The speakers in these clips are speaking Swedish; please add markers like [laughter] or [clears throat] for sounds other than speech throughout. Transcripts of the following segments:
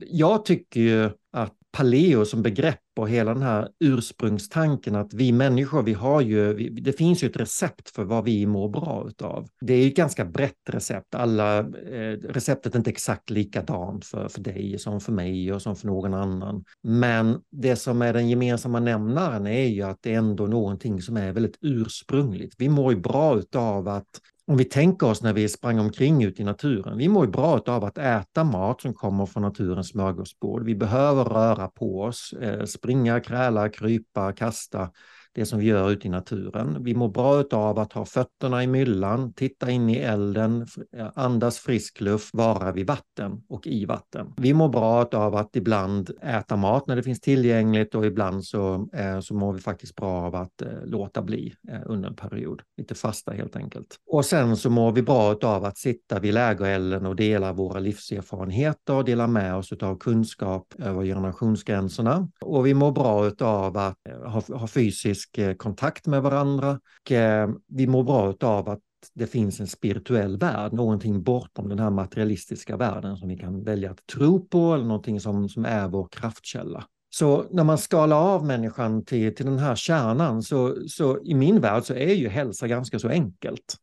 jag tycker ju att paleo som begrepp och hela den här ursprungstanken att vi människor, vi har ju, vi, det finns ju ett recept för vad vi mår bra utav. Det är ju ett ganska brett recept. Alla, eh, receptet är inte exakt likadant för, för dig som för mig och som för någon annan. Men det som är den gemensamma nämnaren är ju att det är ändå någonting som är väldigt ursprungligt. Vi mår ju bra utav att om vi tänker oss när vi sprang omkring ute i naturen, vi mår bra av att äta mat som kommer från naturens smörgåsbord. Vi behöver röra på oss, eh, springa, kräla, krypa, kasta det som vi gör ute i naturen. Vi mår bra av att ha fötterna i myllan, titta in i elden, andas frisk luft, vara vid vatten och i vatten. Vi mår bra av att ibland äta mat när det finns tillgängligt och ibland så, eh, så mår vi faktiskt bra av att eh, låta bli eh, under en period. Lite fasta helt enkelt. Och sen så mår vi bra av att sitta vid lägerelden och dela våra livserfarenheter och dela med oss av kunskap över generationsgränserna. Och vi mår bra av att ha, ha fysisk fysisk eh, kontakt med varandra. Och eh, vi mår bra av att det finns en spirituell värld, någonting bortom den här materialistiska världen som vi kan välja att tro på eller någonting som, som är vår kraftkälla. Så när man skalar av människan till, till den här kärnan så, så i min värld så är ju hälsa ganska så enkelt.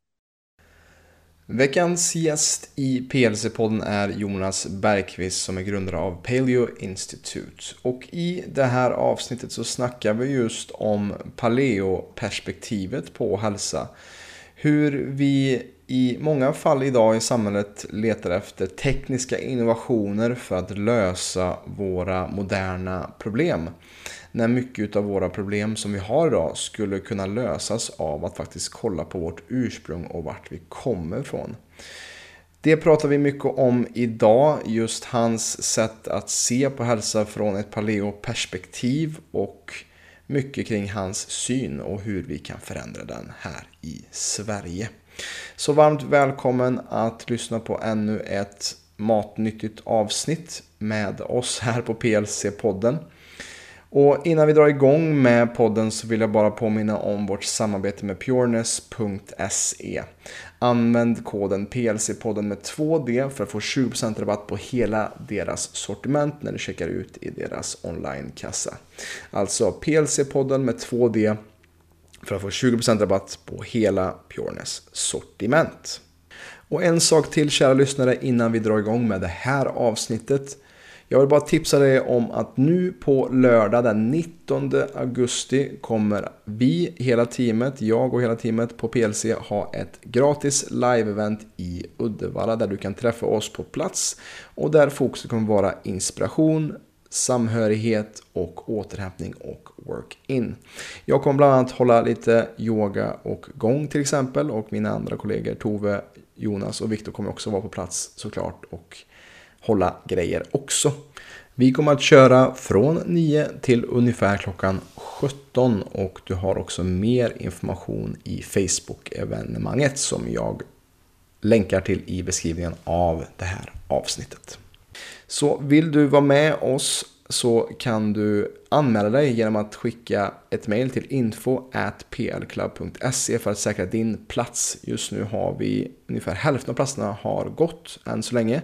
Veckans gäst i PLC-podden är Jonas Bergqvist som är grundare av Paleo Institute. Och i det här avsnittet så snackar vi just om paleo-perspektivet på hälsa. Hur vi i många fall idag i samhället letar efter tekniska innovationer för att lösa våra moderna problem när mycket av våra problem som vi har idag skulle kunna lösas av att faktiskt kolla på vårt ursprung och vart vi kommer ifrån. Det pratar vi mycket om idag, just hans sätt att se på hälsa från ett paleo-perspektiv och mycket kring hans syn och hur vi kan förändra den här i Sverige. Så varmt välkommen att lyssna på ännu ett matnyttigt avsnitt med oss här på PLC-podden. Och innan vi drar igång med podden så vill jag bara påminna om vårt samarbete med pureness.se. Använd koden PLC-podden med 2D för att få 20% rabatt på hela deras sortiment när du checkar ut i deras onlinekassa. Alltså PLC-podden med 2D för att få 20% rabatt på hela Pureness sortiment. Och en sak till kära lyssnare innan vi drar igång med det här avsnittet. Jag vill bara tipsa dig om att nu på lördag den 19 augusti kommer vi, hela teamet, jag och hela teamet på PLC ha ett gratis live-event i Uddevalla där du kan träffa oss på plats och där fokuset kommer vara inspiration, samhörighet och återhämtning och work-in. Jag kommer bland annat hålla lite yoga och gång till exempel och mina andra kollegor Tove, Jonas och Viktor kommer också vara på plats såklart och hålla grejer också. Vi kommer att köra från 9 till ungefär klockan 17 och du har också mer information i Facebook-evenemanget som jag länkar till i beskrivningen av det här avsnittet. Så vill du vara med oss så kan du anmäla dig genom att skicka ett mail till info.plclub.se för att säkra din plats. Just nu har vi ungefär hälften av platserna har gått än så länge.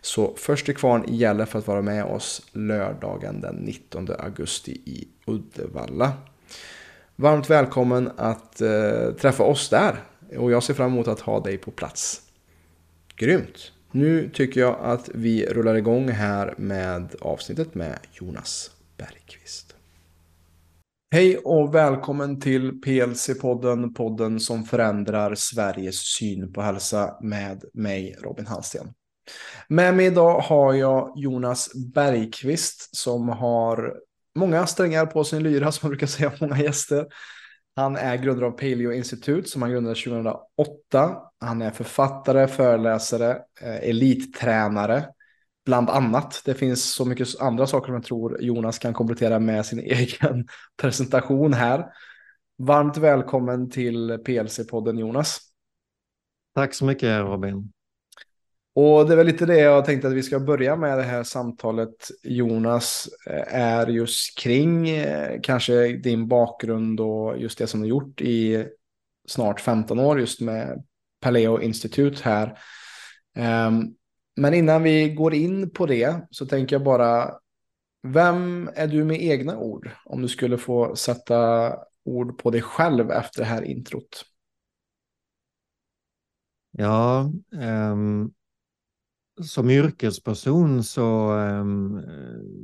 Så först till kvarn gäller för att vara med oss lördagen den 19 augusti i Uddevalla. Varmt välkommen att eh, träffa oss där och jag ser fram emot att ha dig på plats. Grymt! Nu tycker jag att vi rullar igång här med avsnittet med Jonas Bergqvist. Hej och välkommen till PLC-podden, podden som förändrar Sveriges syn på hälsa med mig, Robin Hallsten. Med mig idag har jag Jonas Bergqvist som har många strängar på sin lyra, som man brukar säga [laughs] många gäster. Han är grundare av Paleo Institute som han grundade 2008. Han är författare, föreläsare, eh, elittränare, bland annat. Det finns så mycket andra saker som jag tror Jonas kan komplettera med sin [laughs] egen presentation här. Varmt välkommen till PLC-podden Jonas. Tack så mycket Robin. Och det är väl lite det jag tänkte att vi ska börja med det här samtalet Jonas eh, är just kring eh, kanske din bakgrund och just det som du gjort i snart 15 år just med Paleo Institut här. Ehm, men innan vi går in på det så tänker jag bara, vem är du med egna ord? Om du skulle få sätta ord på dig själv efter det här introt. Ja, um, som yrkesperson så, ehm,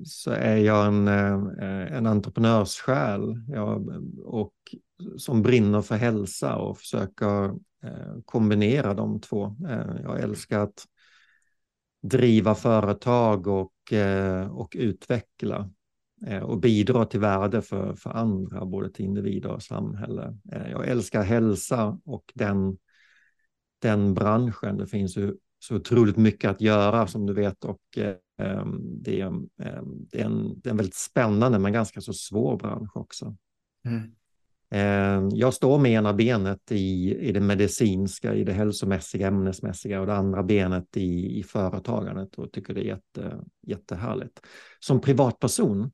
så är jag en, eh, en entreprenörssjäl jag, och som brinner för hälsa och försöker eh, kombinera de två. Eh, jag älskar att driva företag och, och utveckla och bidra till värde för, för andra, både till individer och samhälle. Jag älskar hälsa och den den branschen. Det finns ju så otroligt mycket att göra som du vet och eh, det, är, eh, det, är en, det är en väldigt spännande men ganska så svår bransch också. Mm. Eh, jag står med ena benet i, i det medicinska, i det hälsomässiga, ämnesmässiga och det andra benet i, i företagandet och tycker det är jätte, jättehärligt. Som privatperson,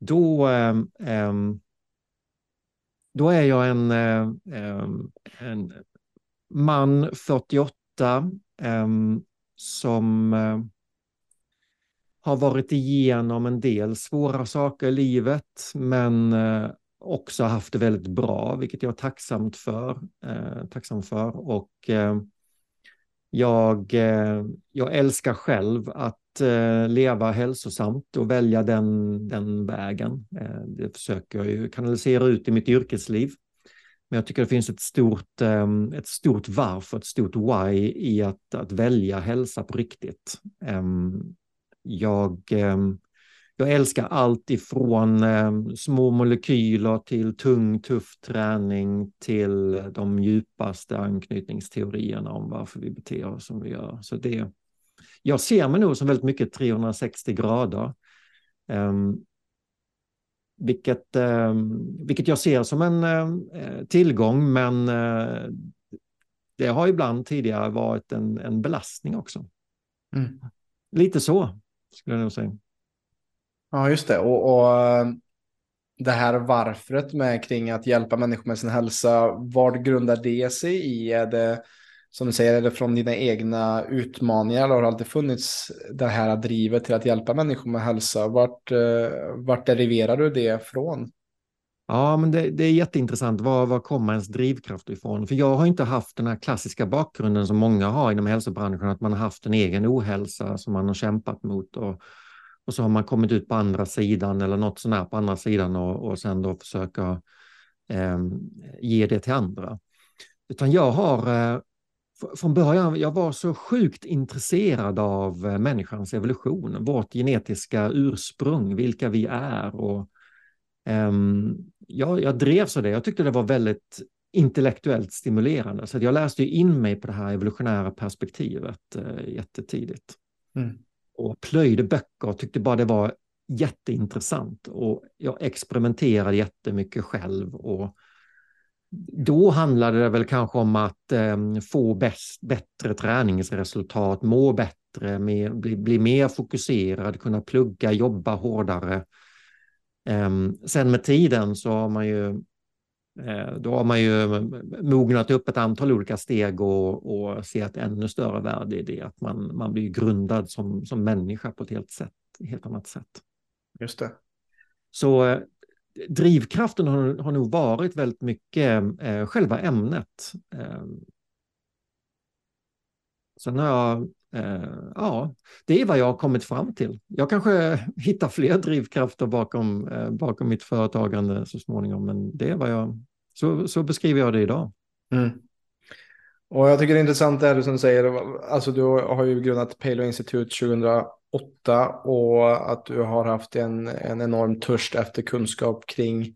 då, ehm, ehm, då är jag en, ehm, en man 48 Ehm, eh, som har varit igenom en del svåra saker i livet men eh, också haft det väldigt bra, vilket jag är tacksamt för. Eh, tacksam för. Och eh, jag, jag älskar själv att leva hälsosamt och välja den, den vägen. det försöker jag ju kanalisera ut i mitt yrkesliv. Men jag tycker det finns ett stort, ehm, ett stort varför, ett stort why i att, att välja hälsa på riktigt. Ehm, jag, ehm, jag älskar allt ifrån små molekyler till tung, tuff träning till de djupaste anknytningsteorierna om varför vi beter oss som vi gör. Så det, jag ser mig nog som väldigt mycket 360 grader. Vilket, eh, vilket jag ser som en eh, tillgång, men eh, det har ibland tidigare varit en, en belastning också. Mm. Lite så, skulle jag nog säga. Ja, just det. Och, och det här varfret med kring att hjälpa människor med sin hälsa, vad grundar det sig i? Är det som du säger, är det från dina egna utmaningar eller har det alltid funnits det här drivet till att hjälpa människor med hälsa? Vart, eh, vart deriverar du det från? Ja, men det, det är jätteintressant. Var, var kommer ens drivkraft ifrån? För jag har inte haft den här klassiska bakgrunden som många har inom hälsobranschen, att man har haft en egen ohälsa som man har kämpat mot och, och så har man kommit ut på andra sidan eller något sånär på andra sidan och, och sen då försöka eh, ge det till andra. Utan jag har eh, från början, jag var så sjukt intresserad av eh, människans evolution, vårt genetiska ursprung, vilka vi är. Och, um, jag, jag drevs av det. Jag tyckte det var väldigt intellektuellt stimulerande. Så jag läste in mig på det här evolutionära perspektivet uh, jättetidigt. Mm. Och plöjde böcker och tyckte bara det var jätteintressant. Och jag experimenterade jättemycket själv och då handlade det väl kanske om att eh, få bäst, bättre träningsresultat, må bättre, mer, bli, bli mer fokuserad, kunna plugga, jobba hårdare. Eh, sen med tiden så har man ju eh, då har man ju mognat upp ett antal olika steg och, och ser ett ännu större värde i det, att man, man blir grundad som, som människa på ett helt, sätt, helt annat sätt. Just det. Så eh, drivkraften har, har nog varit väldigt mycket eh, själva ämnet. Eh, sen har jag, eh, ja, det är vad jag har kommit fram till. Jag kanske [laughs] hittar fler drivkrafter bakom, eh, bakom mitt företagande så småningom, men det är vad jag, så, så beskriver jag det idag. Mm. Och jag tycker det är intressant det här som du säger, alltså du har ju grundat Palo Institute 2008 och att du har haft en, en enorm törst efter kunskap kring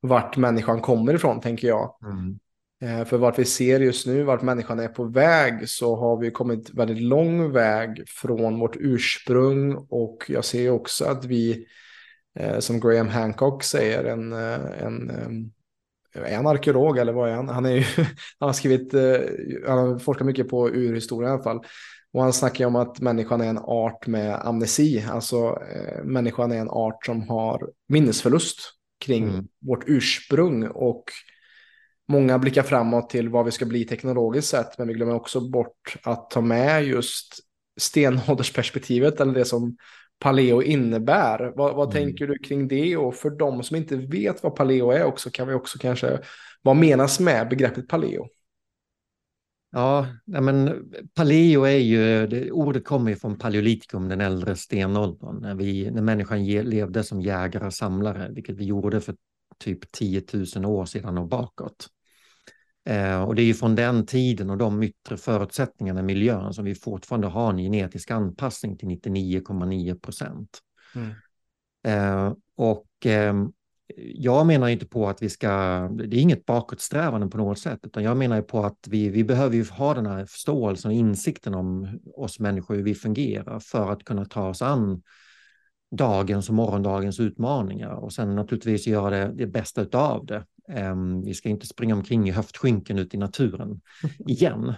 vart människan kommer ifrån, tänker jag. Mm. Eh, för vart vi ser just nu, vart människan är på väg, så har vi kommit väldigt lång väg från vårt ursprung och jag ser också att vi, eh, som Graham Hancock säger, en, eh, en är han arkeolog eller vad är han? Han, är ju, [laughs] han har skrivit, han har forskat mycket på urhistorien i alla fall. Och han snackar om att människan är en art med amnesi, alltså eh, människan är en art som har minnesförlust kring mm. vårt ursprung och många blickar framåt till vad vi ska bli teknologiskt sett, men vi glömmer också bort att ta med just stenåldersperspektivet eller det som paleo innebär. Vad, vad Mm. tänker du kring det? Och för de som inte vet vad paleo är också kan vi också kanske, vad menas med begreppet paleo? Ja, men paleo är ju, det, ordet kommer ju från paleolitikum, den äldre stenåldern, när, vi, när människan ge, levde som jägare och samlare, vilket vi gjorde för typ 10 000 år sedan och bakåt. Eh, och det är ju från den tiden och de yttre förutsättningarna i miljön som vi fortfarande har en genetisk anpassning till 99,9 procent. Mm. Eh, och ehm, jag menar inte på att vi ska, det är inget bakåtsträvande på något sätt, utan jag menar på att vi, vi behöver ju ha den här förståelsen och insikten om oss människor, hur vi fungerar för att kunna ta oss an dagens och morgondagens utmaningar och sen naturligtvis göra det, det bästa utav det. Um, vi ska inte springa omkring i höftskynken ute i naturen [laughs] igen.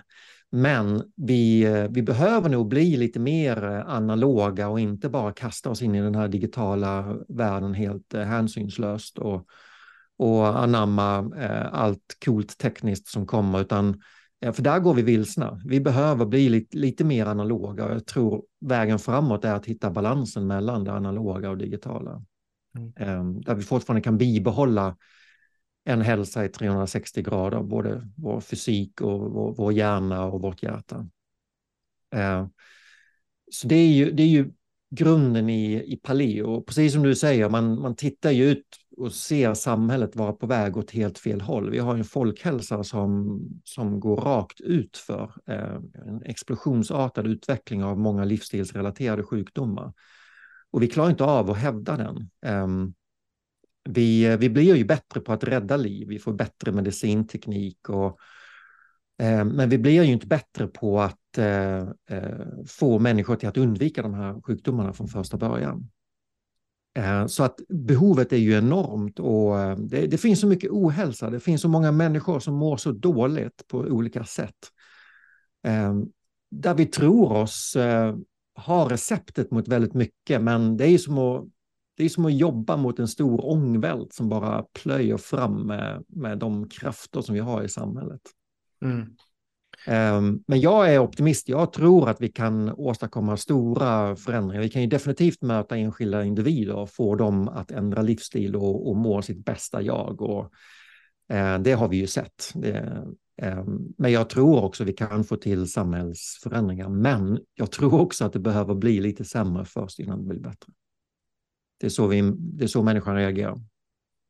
Men vi, vi behöver nog bli lite mer analoga och inte bara kasta oss in i den här digitala världen helt eh, hänsynslöst och, och anamma eh, allt coolt tekniskt som kommer, utan eh, för där går vi vilsna. Vi behöver bli lite, lite mer analoga och jag tror vägen framåt är att hitta balansen mellan det analoga och digitala. Mm. Eh, där vi fortfarande kan bibehålla en hälsa i 360 grader, både vår fysik och vår, vår hjärna och vårt hjärta. Eh, så det är ju, det är ju grunden i, i paleo. Precis som du säger, man, man tittar ju ut och ser samhället vara på väg åt helt fel håll. Vi har en folkhälsa som, som går rakt ut för eh, en explosionsartad utveckling av många livsstilsrelaterade sjukdomar. Och vi klarar inte av att hävda den. Eh, vi, vi blir ju bättre på att rädda liv, vi får bättre medicinteknik och eh, men vi blir ju inte bättre på att eh, eh få människor till att undvika de här sjukdomarna från första början. Eh, så att behovet är ju enormt och eh, det, det, finns så mycket ohälsa, det finns så många människor som mår så dåligt på olika sätt. Eh, där vi tror oss ha receptet mot väldigt mycket, men det är ju som att det är som att jobba mot en stor ångvält som bara plöjer fram med, med de krafter som vi har i samhället. Mm. Um, men jag är optimist. Jag tror att vi kan åstadkomma stora förändringar. Vi kan ju definitivt möta enskilda individer och få dem att ändra livsstil och, och må sitt bästa jag. Och, uh, det har vi ju sett. Det, um, men jag tror också vi kan få till samhällsförändringar. Men jag tror också att det behöver bli lite sämre först innan det blir bättre. Det är så, vi, det är så människan reagerar.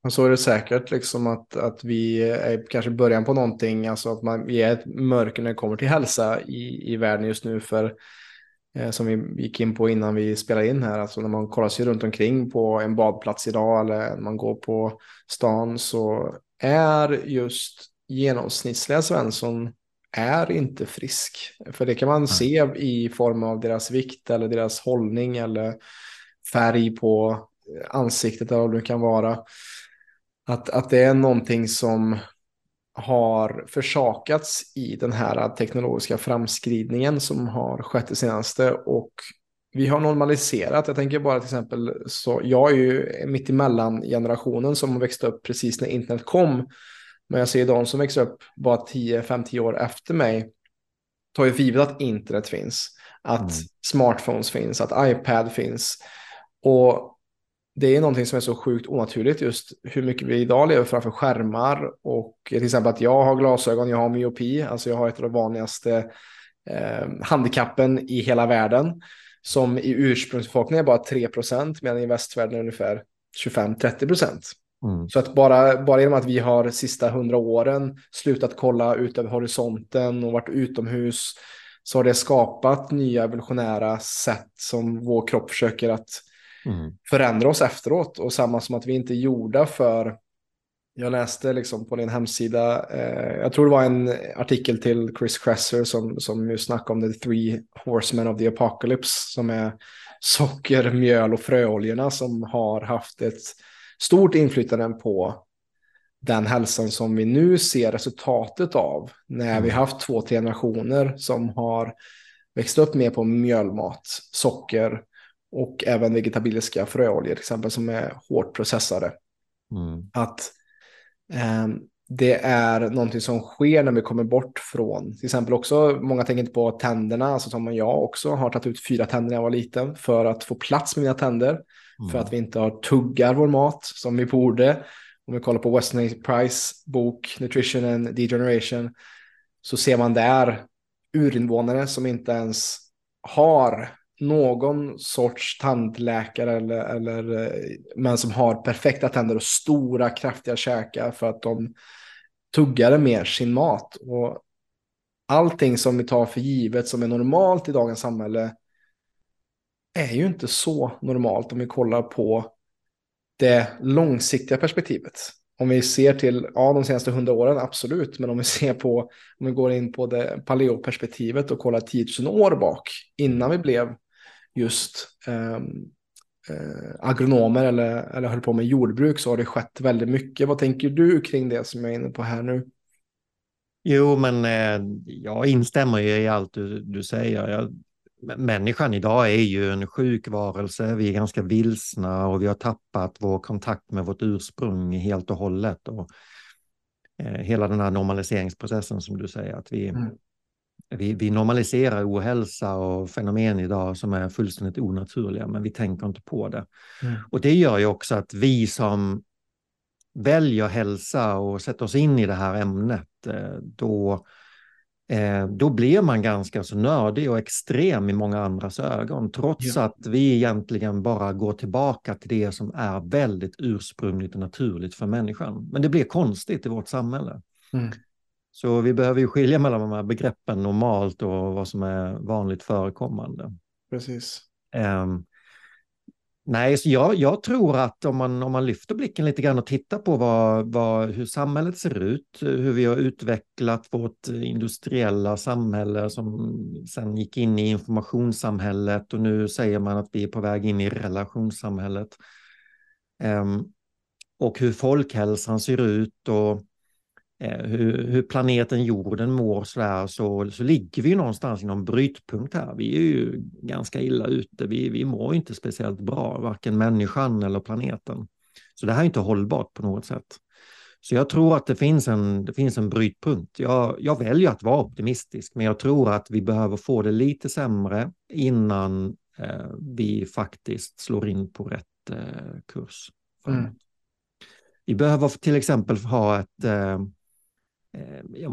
Och så är det säkert liksom att, att vi är kanske början på någonting, alltså att man, vi är ett mörker när det kommer till hälsa i, i världen just nu. För eh, som vi gick in på innan vi spelade in här, alltså när man kollar sig runt omkring på en badplats idag eller när man går på stan så är just genomsnittliga Svensson är inte frisk. För det kan man se i form av deras vikt eller deras hållning eller färg på ansiktet eller vad det kan vara. Att, att det är någonting som har försakats i den här teknologiska framskridningen som har skett det senaste och vi har normaliserat. Jag tänker bara till exempel så jag är ju mitt emellan generationen som växte upp precis när internet kom. Men jag ser de som växer upp bara 10-5-10 år efter mig tar ju för givet att internet finns, att mm. smartphones finns, att iPad finns. Och det är någonting som är så sjukt onaturligt just hur mycket vi idag lever framför skärmar och till exempel att jag har glasögon, jag har myopi, alltså jag har ett av de vanligaste eh, handikappen i hela världen som i ursprungsbefolkningen är bara 3% medan i västvärlden är ungefär 25-30 Mm. Så att bara, bara genom att vi har sista hundra åren slutat kolla ut över horisonten och varit utomhus så har det skapat nya evolutionära sätt som vår kropp försöker att mm. förändra oss efteråt. Och samma som att vi inte är gjorda för jag läste liksom på din hemsida, eh, jag tror det var en artikel till Chris Kresser som, som ju snackade om the three horsemen of the apocalypse som är socker, mjöl och fröoljorna som har haft ett stort inflytande på den hälsan som vi nu ser resultatet av när mm. vi haft två, tre generationer som har växt upp mer på mjölmat, socker och även vegetabiliska fröoljor till exempel som är hårt processade. Mm. Att eh, det är någonting som sker när vi kommer bort från, till exempel också, många tänker inte på tänderna, alltså som jag också har tagit ut fyra tänder när jag var liten för att få plats med mina tänder, mm. för att vi inte har tuggar vår mat som vi borde. Om vi kollar på Weston Price bok Nutrition and Degeneration så ser man där urinvånare som inte ens har någon sorts tandläkare eller, eller eh, men som har perfekta tänder och stora kraftiga käkar för att de tuggade mer sin mat. Och allting som vi tar för givet som är normalt i dagens samhälle är ju inte så normalt om vi kollar på det långsiktiga perspektivet. Om vi ser till ja, de senaste hundra åren, absolut, men om vi ser på, om vi går in på det paleoperspektivet och kollar 10 000 år bak, innan vi blev just eh, eh, agronomer eller, eller höll på med jordbruk så har det skett väldigt mycket. Vad tänker du kring det som jag är inne på här nu? Jo, men eh, jag instämmer ju i allt du, du säger. Jag, människan idag är ju en sjuk varelse. Vi är ganska vilsna och vi har tappat vår kontakt med vårt ursprung helt och hållet. Och, eh, hela den här normaliseringsprocessen som du säger, att vi, mm vi, vi normaliserar ohälsa och fenomen idag som är fullständigt onaturliga, men vi tänker inte på det. Mm. Och det gör ju också att vi som väljer hälsa och sätter oss in i det här ämnet, eh, då, eh, då blir man ganska så nördig och extrem i många andras ögon, trots ja. att vi egentligen bara går tillbaka till det som är väldigt ursprungligt och naturligt för människan. Men det blir konstigt i vårt samhälle. Mm. Så vi behöver ju skilja mellan de här begreppen normalt och vad som är vanligt förekommande. Precis. Um, nej, så jag, jag, tror att om man, om man lyfter blicken lite grann och tittar på vad, vad, hur samhället ser ut, hur vi har utvecklat vårt industriella samhälle som sen gick in i informationssamhället och nu säger man att vi är på väg in i relationssamhället. Um, och hur folkhälsan ser ut och hur, hur, planeten jorden mår så, där, så, så ligger vi någonstans inom brytpunkt här. Vi är ju ganska illa ute. Vi, vi mår inte speciellt bra, varken människan eller planeten. Så det här är inte hållbart på något sätt. Så jag tror att det finns en, det finns en brytpunkt. Jag, jag väljer att vara optimistisk, men jag tror att vi behöver få det lite sämre innan eh, vi faktiskt slår in på rätt eh, kurs. Mm. Vi behöver till exempel ha ett eh, Eh,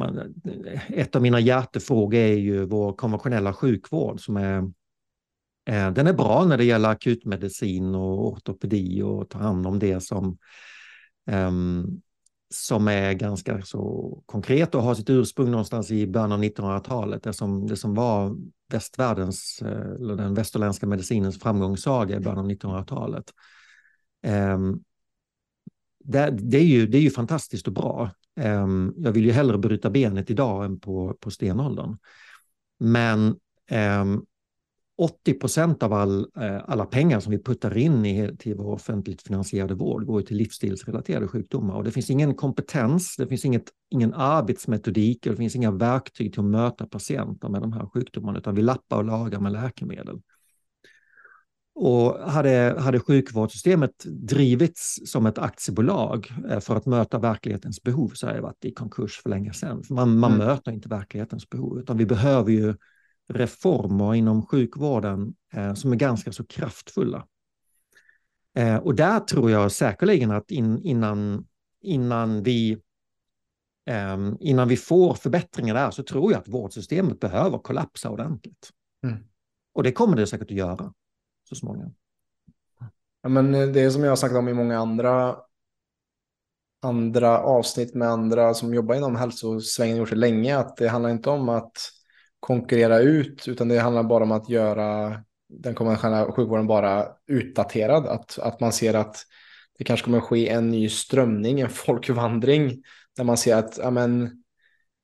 eh, ett av mina hjärtefrågor är ju vår konventionella sjukvård som är eh, den är bra när det gäller akutmedicin och ortopedi och ta hand om det som, um, som är ganska så konkret och har sitt ursprung någonstans i början av 1900-talet. Det som, det som var västvärldens, eller den västerländska medicinens framgångssaga i början av 1900-talet. Um, ehm, det, det, är ju, det är ju fantastiskt och bra. Um, jag vill ju hellre bryta benet idag än på, på stenåldern. Men ehm, um, 80 procent av all, uh, alla pengar som vi puttar in i, till vår offentligt finansierade vård går till livsstilsrelaterade sjukdomar. Och det finns ingen kompetens, det finns inget, ingen arbetsmetodik och det finns inga verktyg till att möta patienter med de här sjukdomarna, utan vi lappar och lagar med läkemedel. Och hade, hade sjukvårdssystemet drivits som ett aktiebolag eh, för att möta verklighetens behov så hade det varit i konkurs för länge sedan. För man, man mm. möter inte verklighetens behov, utan vi behöver ju reformer inom sjukvården eh, som är ganska så kraftfulla. Eh, och där tror jag säkerligen att in, innan, innan, vi, eh, innan vi får förbättringar där så tror jag att vårdsystemet behöver kollapsa ordentligt. Mm. Och det kommer det säkert att göra så småningom. Ja, men eh, det är som jag har sagt om i många andra, andra avsnitt med andra som jobbar inom hälsosvängen gjort det länge, att det handlar inte om att konkurrera ut, utan det handlar bara om att göra den konventionella sjukvården bara utdaterad. Att, att man ser att det kanske kommer att ske en ny strömning, en folkvandring, där man ser att ja, men,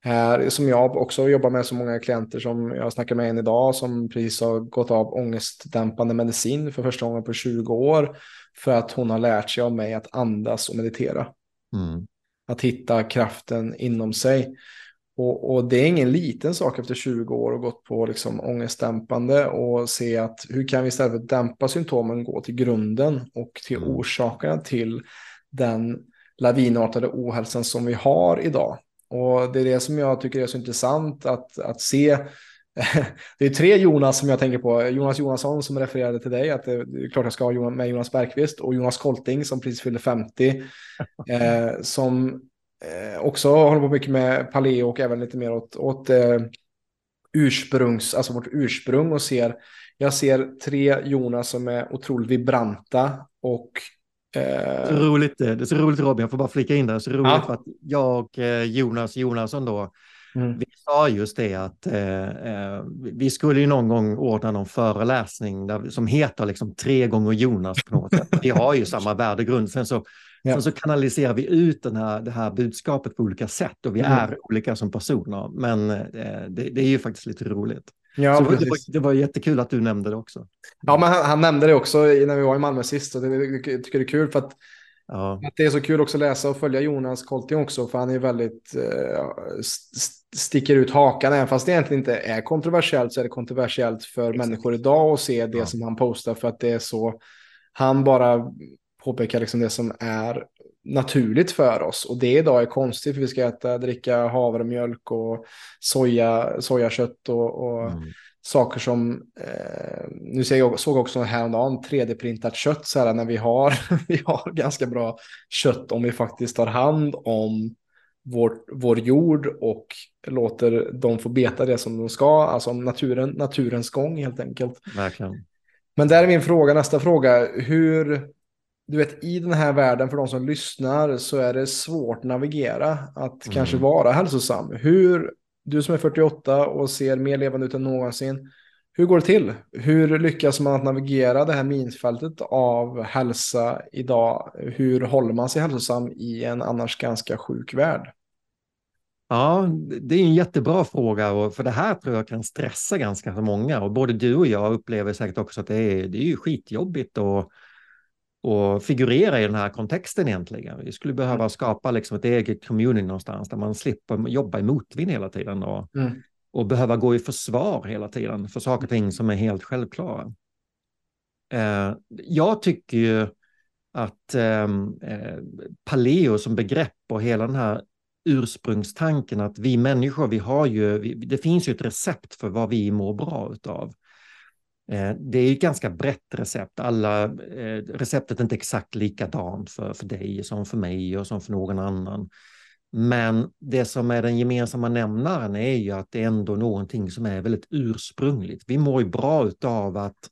här, som jag också jobbar med så många klienter som jag snackar med en idag som precis har gått av ångestdämpande medicin för första gången på 20 år för att hon har lärt sig av mig att andas och meditera. Mm. Att hitta kraften inom sig. Och, och, det är ingen liten sak efter 20 år och gått på liksom ångestdämpande och se att hur kan vi istället för att dämpa symptomen gå till grunden och till mm. orsakerna till den lavinartade ohälsan som vi har idag. Och det är det som jag tycker är så intressant att, att se. [laughs] Det är tre Jonas som jag tänker på. Jonas Jonasson som refererade till dig, att det är klart jag ska ha med Jonas Bergqvist och Jonas Kolting som precis fyllde 50. [laughs] Eh, som eh, också håller på mycket med paleo och även lite mer åt, åt eh, ursprungs, alltså vårt ursprung och ser, jag ser tre Jonas som är otroligt vibranta och Eh... Så roligt, det är så roligt Robin, jag får bara flika in där, så roligt ja. för att jag och eh, Jonas Jonasson då, mm. vi sa just det att eh, eh, vi skulle ju någon gång ordna någon föreläsning där, som heter liksom tre gånger Jonas på något sätt. Vi har ju [laughs] samma värdegrund, sen så, ja. sen så kanaliserar vi ut den här, det här budskapet på olika sätt och vi mm. är olika som personer, men eh, det, det är ju faktiskt lite roligt. Ja, så det, var, det var jättekul att du nämnde det också. Ja, men han, han nämnde det också när vi var i Malmö sist. Och det, jag tycker det är kul för att, ja. att det är så kul också att läsa och följa Jonas Kolting också. För han är väldigt, eh, sticker ut hakan. Även fast det egentligen inte är kontroversiellt så är det kontroversiellt för Exakt. människor idag att se det ja. som han postar. För att det är så, han bara påpekar liksom det som är naturligt för oss. Och det idag är konstigt för vi ska äta, dricka havremjölk och soja, sojakött och, och mm. saker som, eh, nu såg jag såg också häromdagen 3D-printat kött så här när vi har, [laughs] vi har ganska bra kött om vi faktiskt tar hand om vår, vår jord och låter dem få beta det som de ska, alltså naturen, naturens gång helt enkelt. Verkligen. Men där är min fråga, nästa fråga, hur du vet, i den här världen för de som lyssnar så är det svårt att navigera, att mm. kanske vara hälsosam. Hur, du som är 48 och ser mer levande ut än någonsin, hur går det till? Hur lyckas man att navigera det här minfältet av hälsa idag? Hur håller man sig hälsosam i en annars ganska sjuk värld? Ja, det är en jättebra fråga och för det här tror jag kan stressa ganska många och både du och jag upplever säkert också att det är, det är skitjobbigt och och figurera i den här kontexten egentligen. Vi skulle behöva mm. skapa liksom ett eget community någonstans där man slipper jobba i motvind hela tiden och, mm. och behöva gå i försvar hela tiden för saker och ting som är helt självklara. Eh, jag tycker ju att ehm, eh, paleo som begrepp och hela den här ursprungstanken att vi människor, vi har ju, vi, det finns ju ett recept för vad vi mår bra utav. Eh, det är ett ganska brett recept. Alla, eh, receptet är inte exakt likadant för, för dig som för mig och som för någon annan. Men det som är den gemensamma nämnaren är ju att det är ändå någonting som är väldigt ursprungligt. Vi mår ju bra av att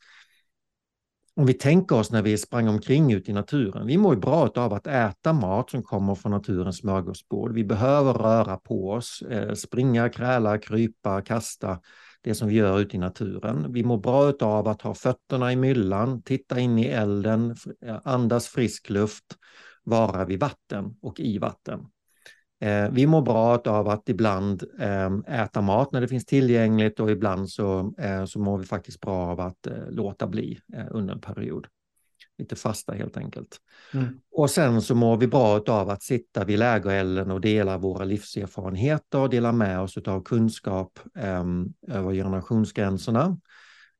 om vi tänker oss när vi sprang omkring ute i naturen, vi mår ju bra av att äta mat som kommer från naturens smörgåsbord. Vi behöver röra på oss, eh, springa, kräla, krypa, kasta det som vi gör ute i naturen. Vi mår bra av att ha fötterna i myllan, titta in i elden, andas frisk luft, vara vid vatten och i vatten. Eh, vi mår bra av att ibland ehm, äta mat när det finns tillgängligt och ibland så, eh, så mår vi faktiskt bra av att eh, låta bli under en period lite fasta helt enkelt. Mm. Och sen så mår vi bra av att sitta vid lägerelden och dela våra livserfarenheter och dela med oss av kunskap eh, över generationsgränserna.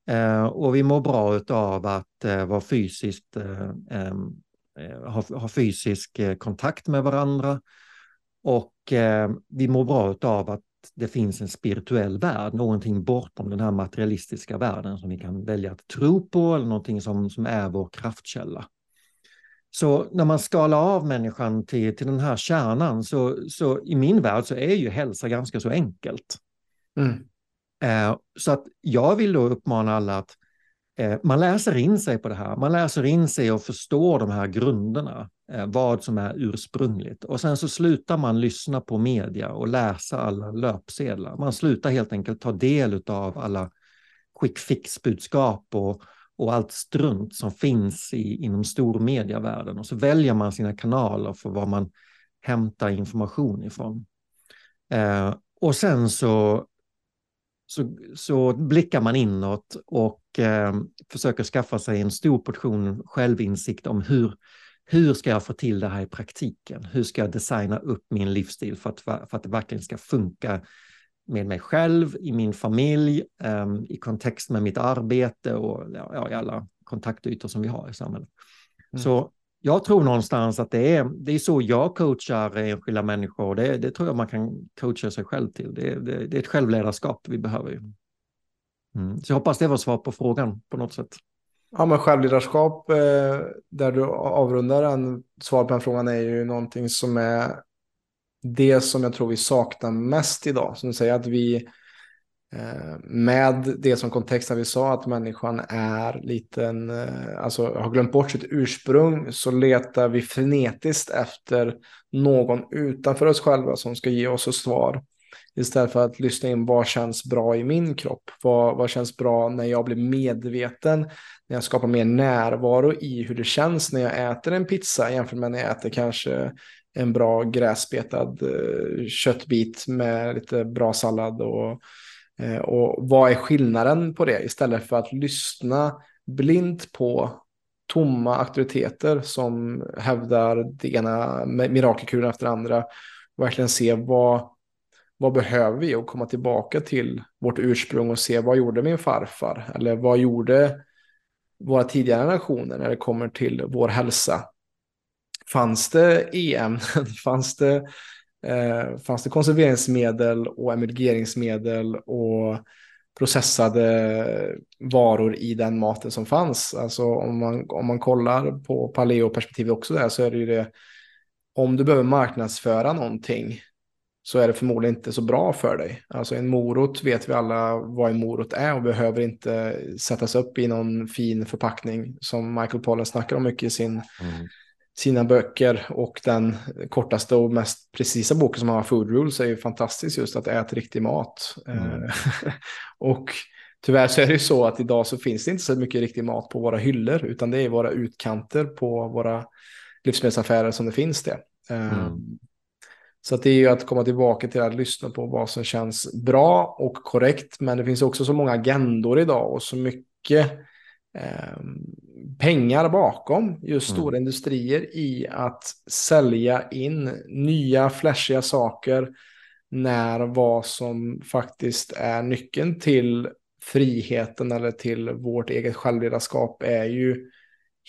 Eh, och vi mår bra av att eh, vara fysiskt, eh, ehm, eh, ha, ha, fysisk eh, kontakt med varandra. Och vi mår bra av att det finns en spirituell värld, någonting bortom den här materialistiska världen som vi kan välja att tro på eller någonting som, som är vår kraftkälla. Så när man skalar av människan till, till den här kärnan så, så i min värld så är ju hälsa ganska så enkelt. Mm. Eh, så att jag vill då uppmana alla att Eh, man läser in sig på det här. Man läser in sig och förstår de här grunderna. Eh, vad som är ursprungligt. Och sen så slutar man lyssna på media och läsa alla löpsedlar. Man slutar helt enkelt ta del av alla quick fix-budskap och, och allt strunt som finns i, inom stormediavärlden. Och så väljer man sina kanaler för var man hämtar information ifrån. Eh, och sen så, så, så blickar man inåt och eh, försöker skaffa sig en stor portion självinsikt om hur hur ska jag få till det här i praktiken? Hur ska jag designa upp min livsstil för att, för att det verkligen ska funka med mig själv, i min familj, um, i kontext med mitt arbete och ja, i alla kontaktytor som vi har i samhället. Mm. Så jag tror någonstans att det är, det är så jag coachar enskilda människor. Det, det tror jag man kan coacha sig själv till. Det, det, det är ett självledarskap vi behöver. Mm. Så jag hoppas det var svar på frågan på något sätt. Ja, men självledarskap, eh, där du avrundar en svar på den frågan, är ju någonting som är det som jag tror vi saknar mest idag. Som du säger, att vi Eh, med det som kontext när vi sa att människan är liten, eh, alltså har glömt bort sitt ursprung så letar vi frenetiskt efter någon utanför oss själva som ska ge oss ett svar. Istället för att lyssna in vad känns bra i min kropp? Vad, vad känns bra när jag blir medveten? När jag skapar mer närvaro i hur det känns när jag äter en pizza jämfört med när jag äter kanske en bra gräsbetad eh, köttbit med lite bra sallad och Eh, och vad är skillnaden på det istället för att lyssna blint på tomma auktoriteter som hävdar det ena mirakelkuren efter det andra. Och verkligen se vad, vad behöver vi och komma tillbaka till vårt ursprung och se vad gjorde min farfar eller vad gjorde våra tidigare generationer när det kommer till vår hälsa. Fanns det EM? [laughs] Fanns det eh, fanns det konserveringsmedel och emulgeringsmedel och processade varor i den maten som fanns. Alltså om man, om man kollar på paleo-perspektivet också där så är det ju det, om du behöver marknadsföra någonting så är det förmodligen inte så bra för dig. Alltså en morot vet vi alla vad en morot är och behöver inte sättas upp i någon fin förpackning som Michael Pollan snackar om mycket i sin mm sina böcker och den kortaste och mest precisa boken som har Food Rules är ju fantastisk just att äta riktig mat. Mm. Eh, [laughs] och tyvärr så är det ju så att idag så finns det inte så mycket riktig mat på våra hyllor utan det är våra utkanter på våra livsmedelsaffärer som det finns det. Eh, mm. Så att det är ju att komma tillbaka till att lyssna på vad som känns bra och korrekt. Men det finns också så många agendor idag och så mycket eh, pengar bakom just mm. stora industrier i att sälja in nya flashiga saker när vad som faktiskt är nyckeln till friheten eller till vårt eget självledarskap är ju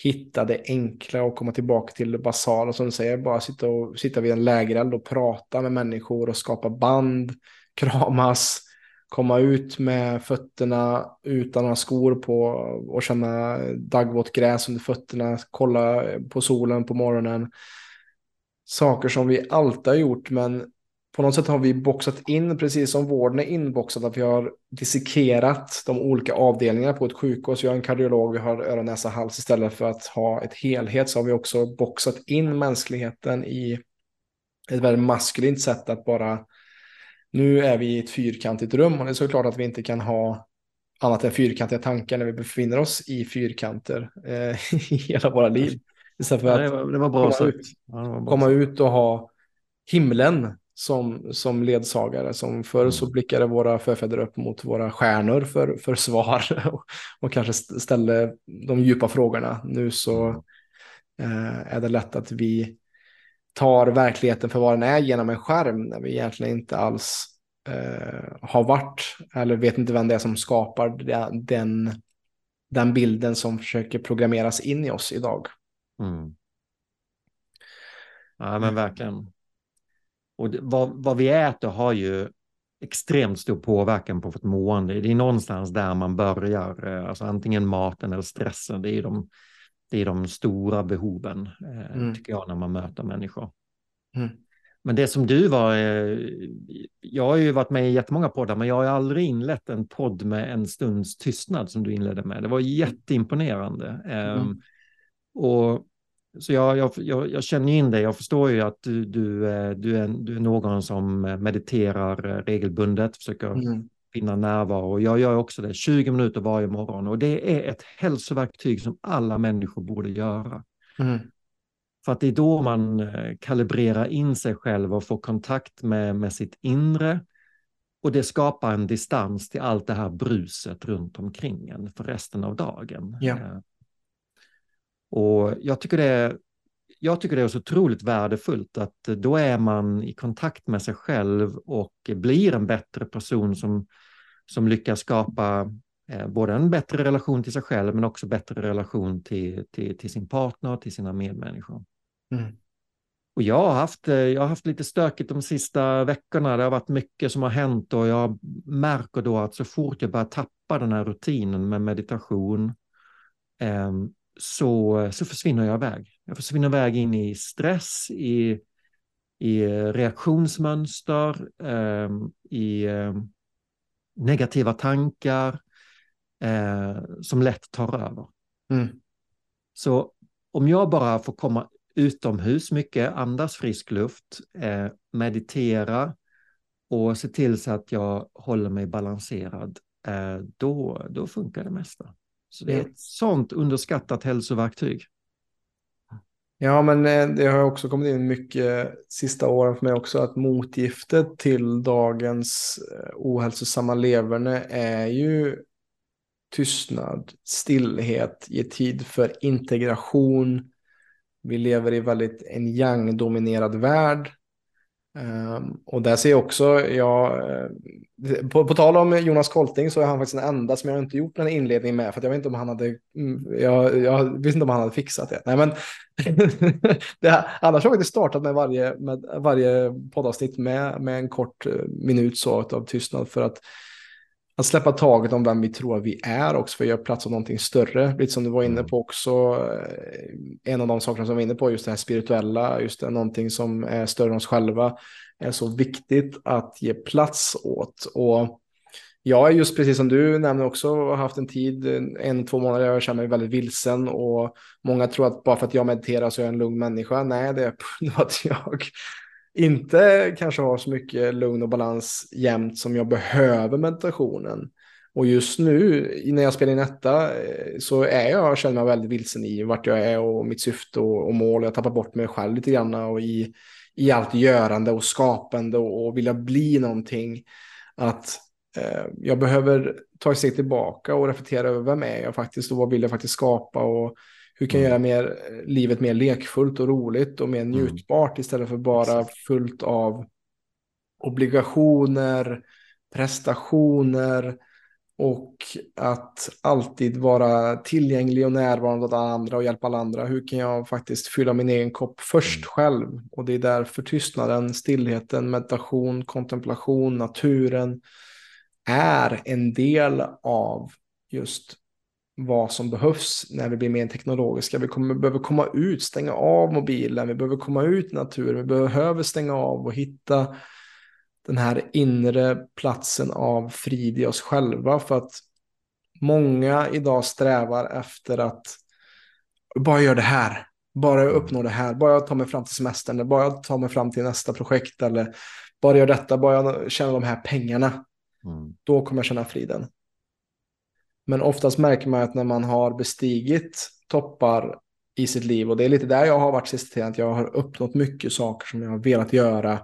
hitta det enkla och komma tillbaka till det basala som du säger, bara sitta, och, sitta vid en lägereld och prata med människor och skapa band, [laughs] kramas, komma ut med fötterna utan några skor på och känna daggvått gräs under fötterna, kolla på solen på morgonen. Saker som vi alltid har gjort, men på något sätt har vi boxat in, precis som vården är inboxad, att vi har dissekerat de olika avdelningarna på ett sjukhus. Vi har en kardiolog, vi har öron, näsa, hals istället för att ha ett helhet så har vi också boxat in mänskligheten i ett väldigt maskulint sätt att bara nu är vi i ett fyrkantigt rum och det är såklart att vi inte kan ha annat än fyrkantiga tankar när vi befinner oss i fyrkanter eh, [laughs] i hela våra liv. Istället för att det var, det var bra komma, ut, ja, var bra komma ut och ha himlen som, som ledsagare. Som förr mm. så blickade våra förfäder upp mot våra stjärnor för, för svar [laughs] och, och kanske ställde de djupa frågorna. Nu så mm. eh, är det lätt att vi tar verkligheten för vad den är genom en skärm när vi egentligen inte alls eh, har varit eller vet inte vem det är som skapar den, den bilden som försöker programmeras in i oss idag. Mm. Ja, men verkligen. Och vad, vad vi äter har ju extremt stor påverkan på vårt mående. Det är någonstans där man börjar, eh, alltså antingen maten eller stressen. Det är de det är de stora behoven, eh, mm. tycker jag, när man möter människor. Mm. Men det som du var, eh, jag har ju varit med i jättemånga poddar, men jag har aldrig inlett en podd med en stunds tystnad som du inledde med. Det var jätteimponerande. Mm. Um, och, så jag, jag, jag, jag, känner in dig, jag förstår ju att du, du, eh, du, är, du är någon som mediterar regelbundet, försöker mm finna närvaro. Jag gör också det 20 minuter varje morgon och det är ett hälsoverktyg som alla människor borde göra. Mm. För att det är då man eh, kalibrerar in sig själv och får kontakt med, med sitt inre. Och det skapar en distans till allt det här bruset runt omkring en för resten av dagen. Ja. Eh, och jag tycker det är jag tycker det är så otroligt värdefullt att då är man i kontakt med sig själv och blir en bättre person som, som lyckas skapa Eh, både en bättre relation till sig själv men också bättre relation till, till, till sin partner och till sina medmänniskor. Mm. Och jag har, haft, eh, jag har haft lite stökigt de sista veckorna. Det har varit mycket som har hänt och jag märker då att så fort jag börjar tappa den här rutinen med meditation eh, så, så försvinner jag iväg. Jag försvinner iväg in i stress, i, i reaktionsmönster, eh, i eh, negativa tankar eh, som lätt tar över. Mm. Så om jag bara får komma utomhus mycket, andas frisk luft, eh, meditera och se till så att jag håller mig balanserad, eh, då, då funkar det mesta. Så det är ett sånt underskattat hälsoverktyg. Ja, men eh, det har också kommit in mycket sista åren för mig också att motgiftet till dagens eh, ohälsosamma leverne är ju tystnad, stillhet, ge tid för integration. Vi lever i väldigt en yang-dominerad värld. Ehm, och där ser jag också, jag, eh, på, på tal om Jonas Kolting så är han faktiskt den enda som jag inte gjort en inledning med. För jag vet inte om han hade, mm, jag, jag visste inte om han hade fixat det. Nej, men [laughs] det, annars har jag faktiskt startat med varje, med varje poddavsnitt med, med en kort eh, minut så av tystnad. För att att släppa taget om vem vi tror vi är också för att göra plats av någonting större. Lite som du var inne mm. på också, eh, en av de sakerna som vi var inne på, just det här spirituella, just det, någonting som är större än oss själva, är så viktigt att ge plats åt. Och jag är just precis som du nämner också, haft en tid, en, två månader, jag känner mig väldigt vilsen och många tror att bara för att jag mediterar så är jag en lugn människa. Nej, det är [laughs] på att jag inte kanske har så mycket lugn och balans jämt som jag behöver meditationen. Och just nu när jag spelar in detta eh, så är jag, känner mig väldigt vilsen i vart jag är och mitt syfte och, och mål. Jag tappar bort mig själv lite grann och i, i allt görande och skapande och, och vilja bli någonting. Att eh, jag behöver ta ett steg tillbaka och reflektera över vem är jag faktiskt och vad vill jag faktiskt skapa och hur kan jag mm. göra mer, livet mer lekfullt och roligt och mer mm. njutbart mm. istället för bara fullt av obligationer, prestationer och att alltid vara tillgänglig och närvarande åt andra och hjälpa alla andra. Hur kan jag faktiskt fylla min egen kopp först mm. själv? Och det är därför tystnaden, stillheten, meditation, kontemplation, naturen är en del av just vad som behövs när vi blir mer teknologiska. Vi kommer, behöver komma ut, stänga av mobilen, vi behöver komma ut i naturen, vi behöver stänga av och hitta den här inre platsen av frid i oss själva. För att många idag strävar efter att bara göra det här, bara jag uppnår det här, bara jag tar mig fram till semestern, eller bara jag tar mig fram till nästa projekt eller bara jag gör detta, bara jag tjänar de här pengarna, mm. då kommer jag känna friden. Men oftast märker man att när man har bestigit toppar i sitt liv och det är lite där jag har varit sista tiden, att jag har uppnått mycket saker som jag har velat göra.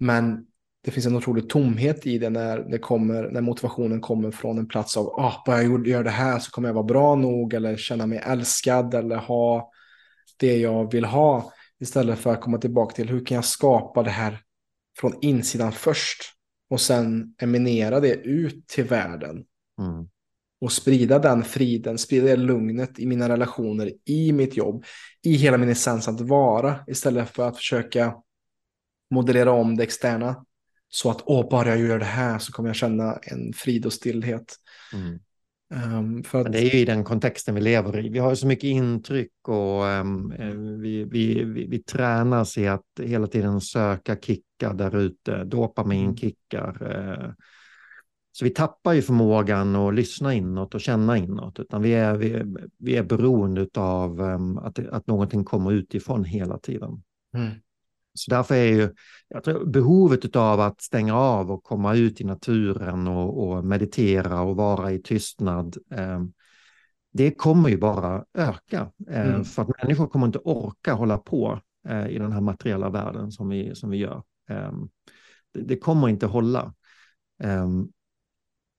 Men det finns en otrolig tomhet i det när, det kommer, när motivationen kommer från en plats av ah, bara jag gör det här så kommer jag vara bra nog eller känna mig älskad eller ha det jag vill ha. Istället för att komma tillbaka till hur kan jag skapa det här från insidan först och sen eminera det ut till världen. Mm och sprida den friden, sprida det lugnet i mina relationer, i mitt jobb, i hela min essens att vara istället för att försöka modellera om det externa. Så att åh, bara jag gör det här så kommer jag känna en frid och stillhet. Mm. Um, för att... Men det är ju i den kontexten vi lever i. Vi har så mycket intryck och um, vi, vi, vi, vi tränas i att hela tiden söka kickar där ute, dopaminkickar. Uh, så vi tappar ju förmågan att lyssna inåt och känna inåt, utan vi är, vi, vi är beroende av um, att, att någonting kommer utifrån hela tiden. Mm. Så därför är ju jag tror, behovet av att stänga av och komma ut i naturen och, och meditera och vara i tystnad, eh, det kommer ju bara öka. Eh, mm. För att människor kommer inte orka hålla på eh, i den här materiella världen som vi, som vi gör. Ehm, det, det, kommer inte hålla.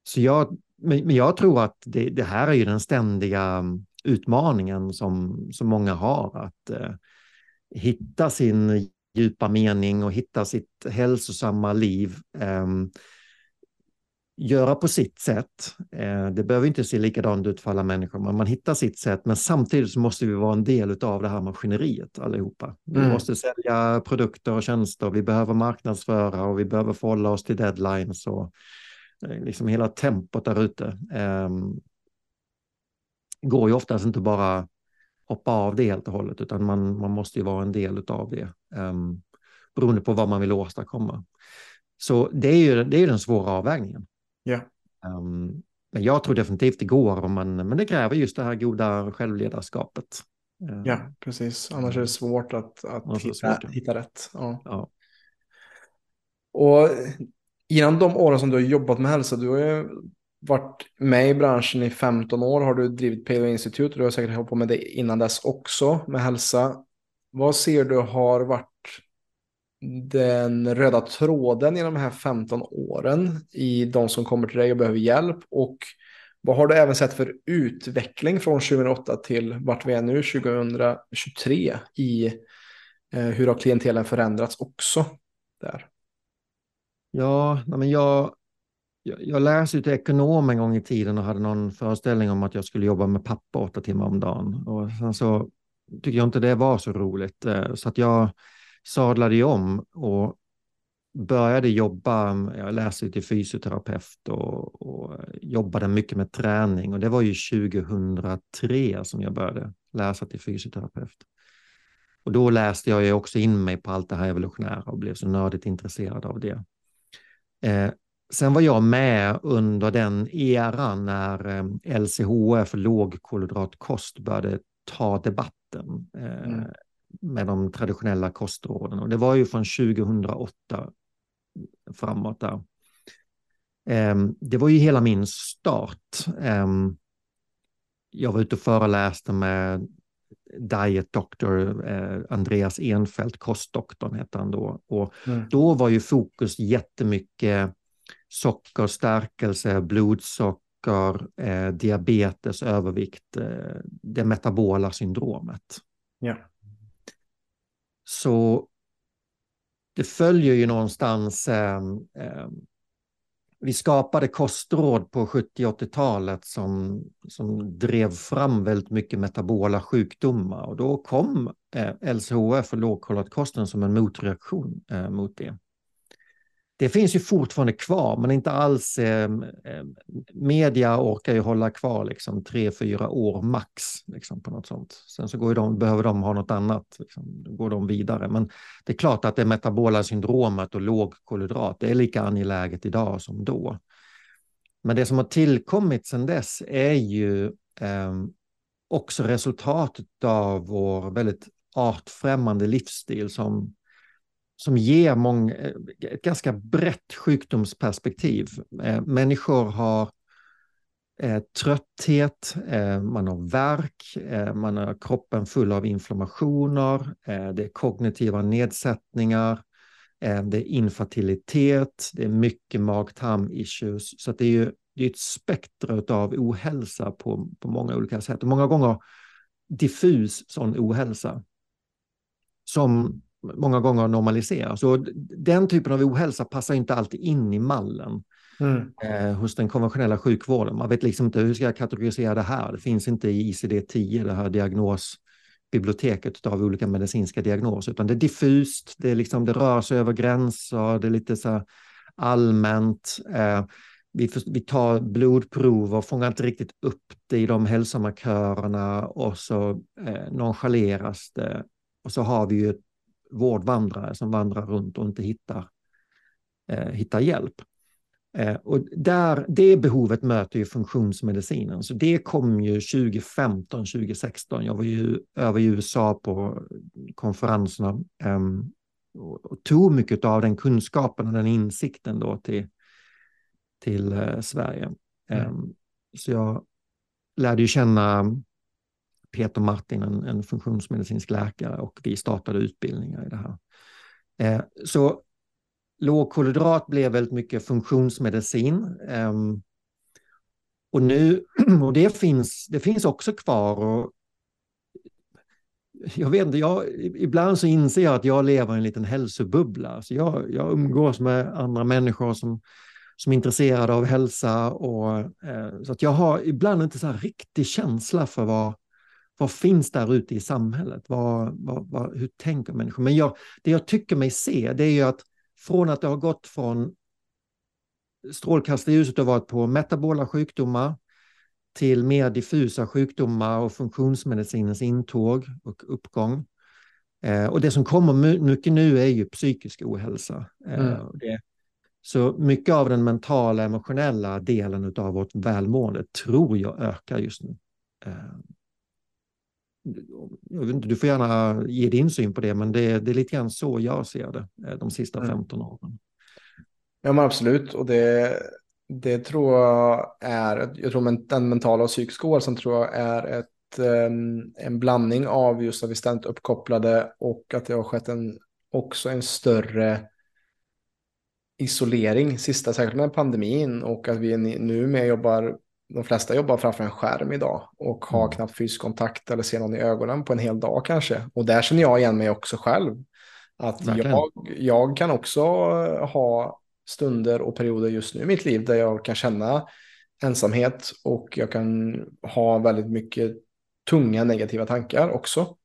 Så jag, men jag tror att det, det, här är ju den ständiga utmaningen som, som många har, att eh, hitta sin djupa mening och hitta sitt hälsosamma liv. Eh, göra på sitt sätt. Eh, det behöver inte se likadant ut för alla människor, men man hittar sitt sätt. Men samtidigt måste vi vara en del av det här maskineriet allihopa. Vi mm. måste sälja produkter och tjänster, vi behöver marknadsföra och vi behöver förhålla oss till deadlines och liksom hela tempot där ute. Um, går ju oftast inte bara hoppa av det helt och hållet, utan man, man måste ju vara en del av det. Um, beroende på vad man vill åstadkomma. Så det är ju, det är den svåra avvägningen. Yeah. Um, men jag tror definitivt det går, om man, men det kräver just det här goda självledarskapet. Uh, ja, precis. Annars är det svårt att, att hitta, svårt. hitta rätt. Ja. ja. Och innan de åren som du har jobbat med hälsa, du har ju varit med i branschen i 15 år, har du drivit Paleo Institute och du har säkert hållit på med det innan dess också med hälsa. Vad ser du har varit den röda tråden i de här 15 åren i de som kommer till dig och behöver hjälp? Och vad har du även sett för utveckling från 2008 till vart vi är nu 2023 i eh, hur har klientelen förändrats också där? Ja, men jag, jag, jag läste ju till ekonom en gång i tiden och hade någon föreställning om att jag skulle jobba med pappa åtta timmar om dagen. Och sen så tyckte jag inte det var så roligt. Eh, så att jag sadlade ju om och började jobba, eh, jag läste till fysioterapeut och, och, jobbade mycket med träning och det var ju 2003 som jag började läsa till fysioterapeut. Och då läste jag ju också in mig på allt det här evolutionära och blev så nördigt intresserad av det. Eh, sen var jag med under den eran när eh, LCHF, lågkolhydratkost, började ta debatten. Eh, mm med de traditionella kostråden. Och det var ju från 2008 framåt där. Ehm, det var ju hela min start. Ehm, jag var ute och föreläste med Diet Doctor, eh, Andreas Enfeldt, kostdoktorn hette han då. Och mm. då var ju fokus jättemycket socker, stärkelse, blodsocker, eh, diabetes, övervikt, eh, det metabola syndromet. Ja. Så det följer ju någonstans eh, eh, vi skapade kostråd på 70-80-talet som, som drev fram väldigt mycket metabola sjukdomar. Och då kom eh, LCHF och lågkolhydratkosten som en motreaktion eh, mot det det finns ju fortfarande kvar, men inte alls. Eh, media orkar ju hålla kvar liksom tre, fyra år max liksom, på något sånt. Sen så går de, behöver de ha något annat, liksom, då går de vidare. Men det är klart att det metabola syndromet och låg kolhydrat, det är lika angeläget idag som då. Men det som har tillkommit sedan dess är ju eh, också resultatet av vår väldigt artfrämmande livsstil som som ger många, ett ganska brett sjukdomsperspektiv. Eh, människor har eh, trötthet, eh, man har värk, man har kroppen full av inflammationer, det är kognitiva nedsättningar, det är infertilitet, det är mycket mag-tarm-issues. Så det är ju det är ett spektra av ohälsa på, på många olika sätt. Och många gånger diffus sån ohälsa som många gånger normaliseras. Och den typen av ohälsa passar inte alltid in i mallen mm. eh, hos den konventionella sjukvården. Man vet liksom inte hur ska jag kategorisera det här. Det finns inte i ICD-10, det här diagnosbiblioteket av olika medicinska diagnoser, utan det är diffust, det, är liksom, det rör sig över gränser, det är lite så allmänt. Eh, vi, vi tar blodprov och fångar inte riktigt upp det i de hälsomarkörerna och så eh, nonchaleras det. Och så har vi ju ett vårdvandrare som vandrar runt och inte hittar, eh, hittar hjälp. Eh, och där, det behovet möter ju funktionsmedicinen. Så det kom ju 2015, 2016. Jag var ju över i USA på konferenserna eh, och tog mycket av den kunskapen och den insikten då till, till eh, Sverige. Mm. Ehm, så jag lärde ju känna Peter Martin, en, en funktionsmedicinsk läkare och vi startade utbildningar i det här. Eh, så lågkolhydrat blev väldigt mycket funktionsmedicin. Eh, och nu, [clears throat] och det finns, det finns också kvar. Och jag vet inte, jag, ibland så inser jag att jag lever i en liten hälsobubbla. Så jag, jag umgås med andra människor som, som är intresserade av hälsa. Och, eh, så att jag har ibland inte så här riktig känsla för vad, vad finns där ute i samhället? Vad, vad, vad, hur tänker människor? Men jag, det jag tycker mig se det är ju att från att det har gått från strålkastarljuset har varit på metabola sjukdomar till mer diffusa sjukdomar och funktionsmedicinens intåg och uppgång. Eh, och det som kommer mycket nu är ju psykisk ohälsa. Eh, mm. det, så mycket av den mentala, emotionella delen av vårt välmående tror jag ökar just nu. Eh, du får gärna ge din syn på det, men det, det är lite grann så jag ser det de sista 15 mm. åren. Ja, men absolut. Och det, det tror jag är, jag tror den mentala och psykiska ohälsan tror jag är ett, ehm, en blandning av just att vi ständigt uppkopplade och att det har skett en, också en större isolering, sista särskilt med pandemin och att vi nu med jobbar, de flesta jobbar framför en skärm idag och har mm. knappt fysisk kontakt eller ser någon i ögonen på en hel dag kanske. Och där känner jag igen mig också själv. Att jag, jag kan också ha stunder och perioder just nu i mitt liv där jag kan känna ensamhet och jag kan ha väldigt mycket tunga negativa tankar också.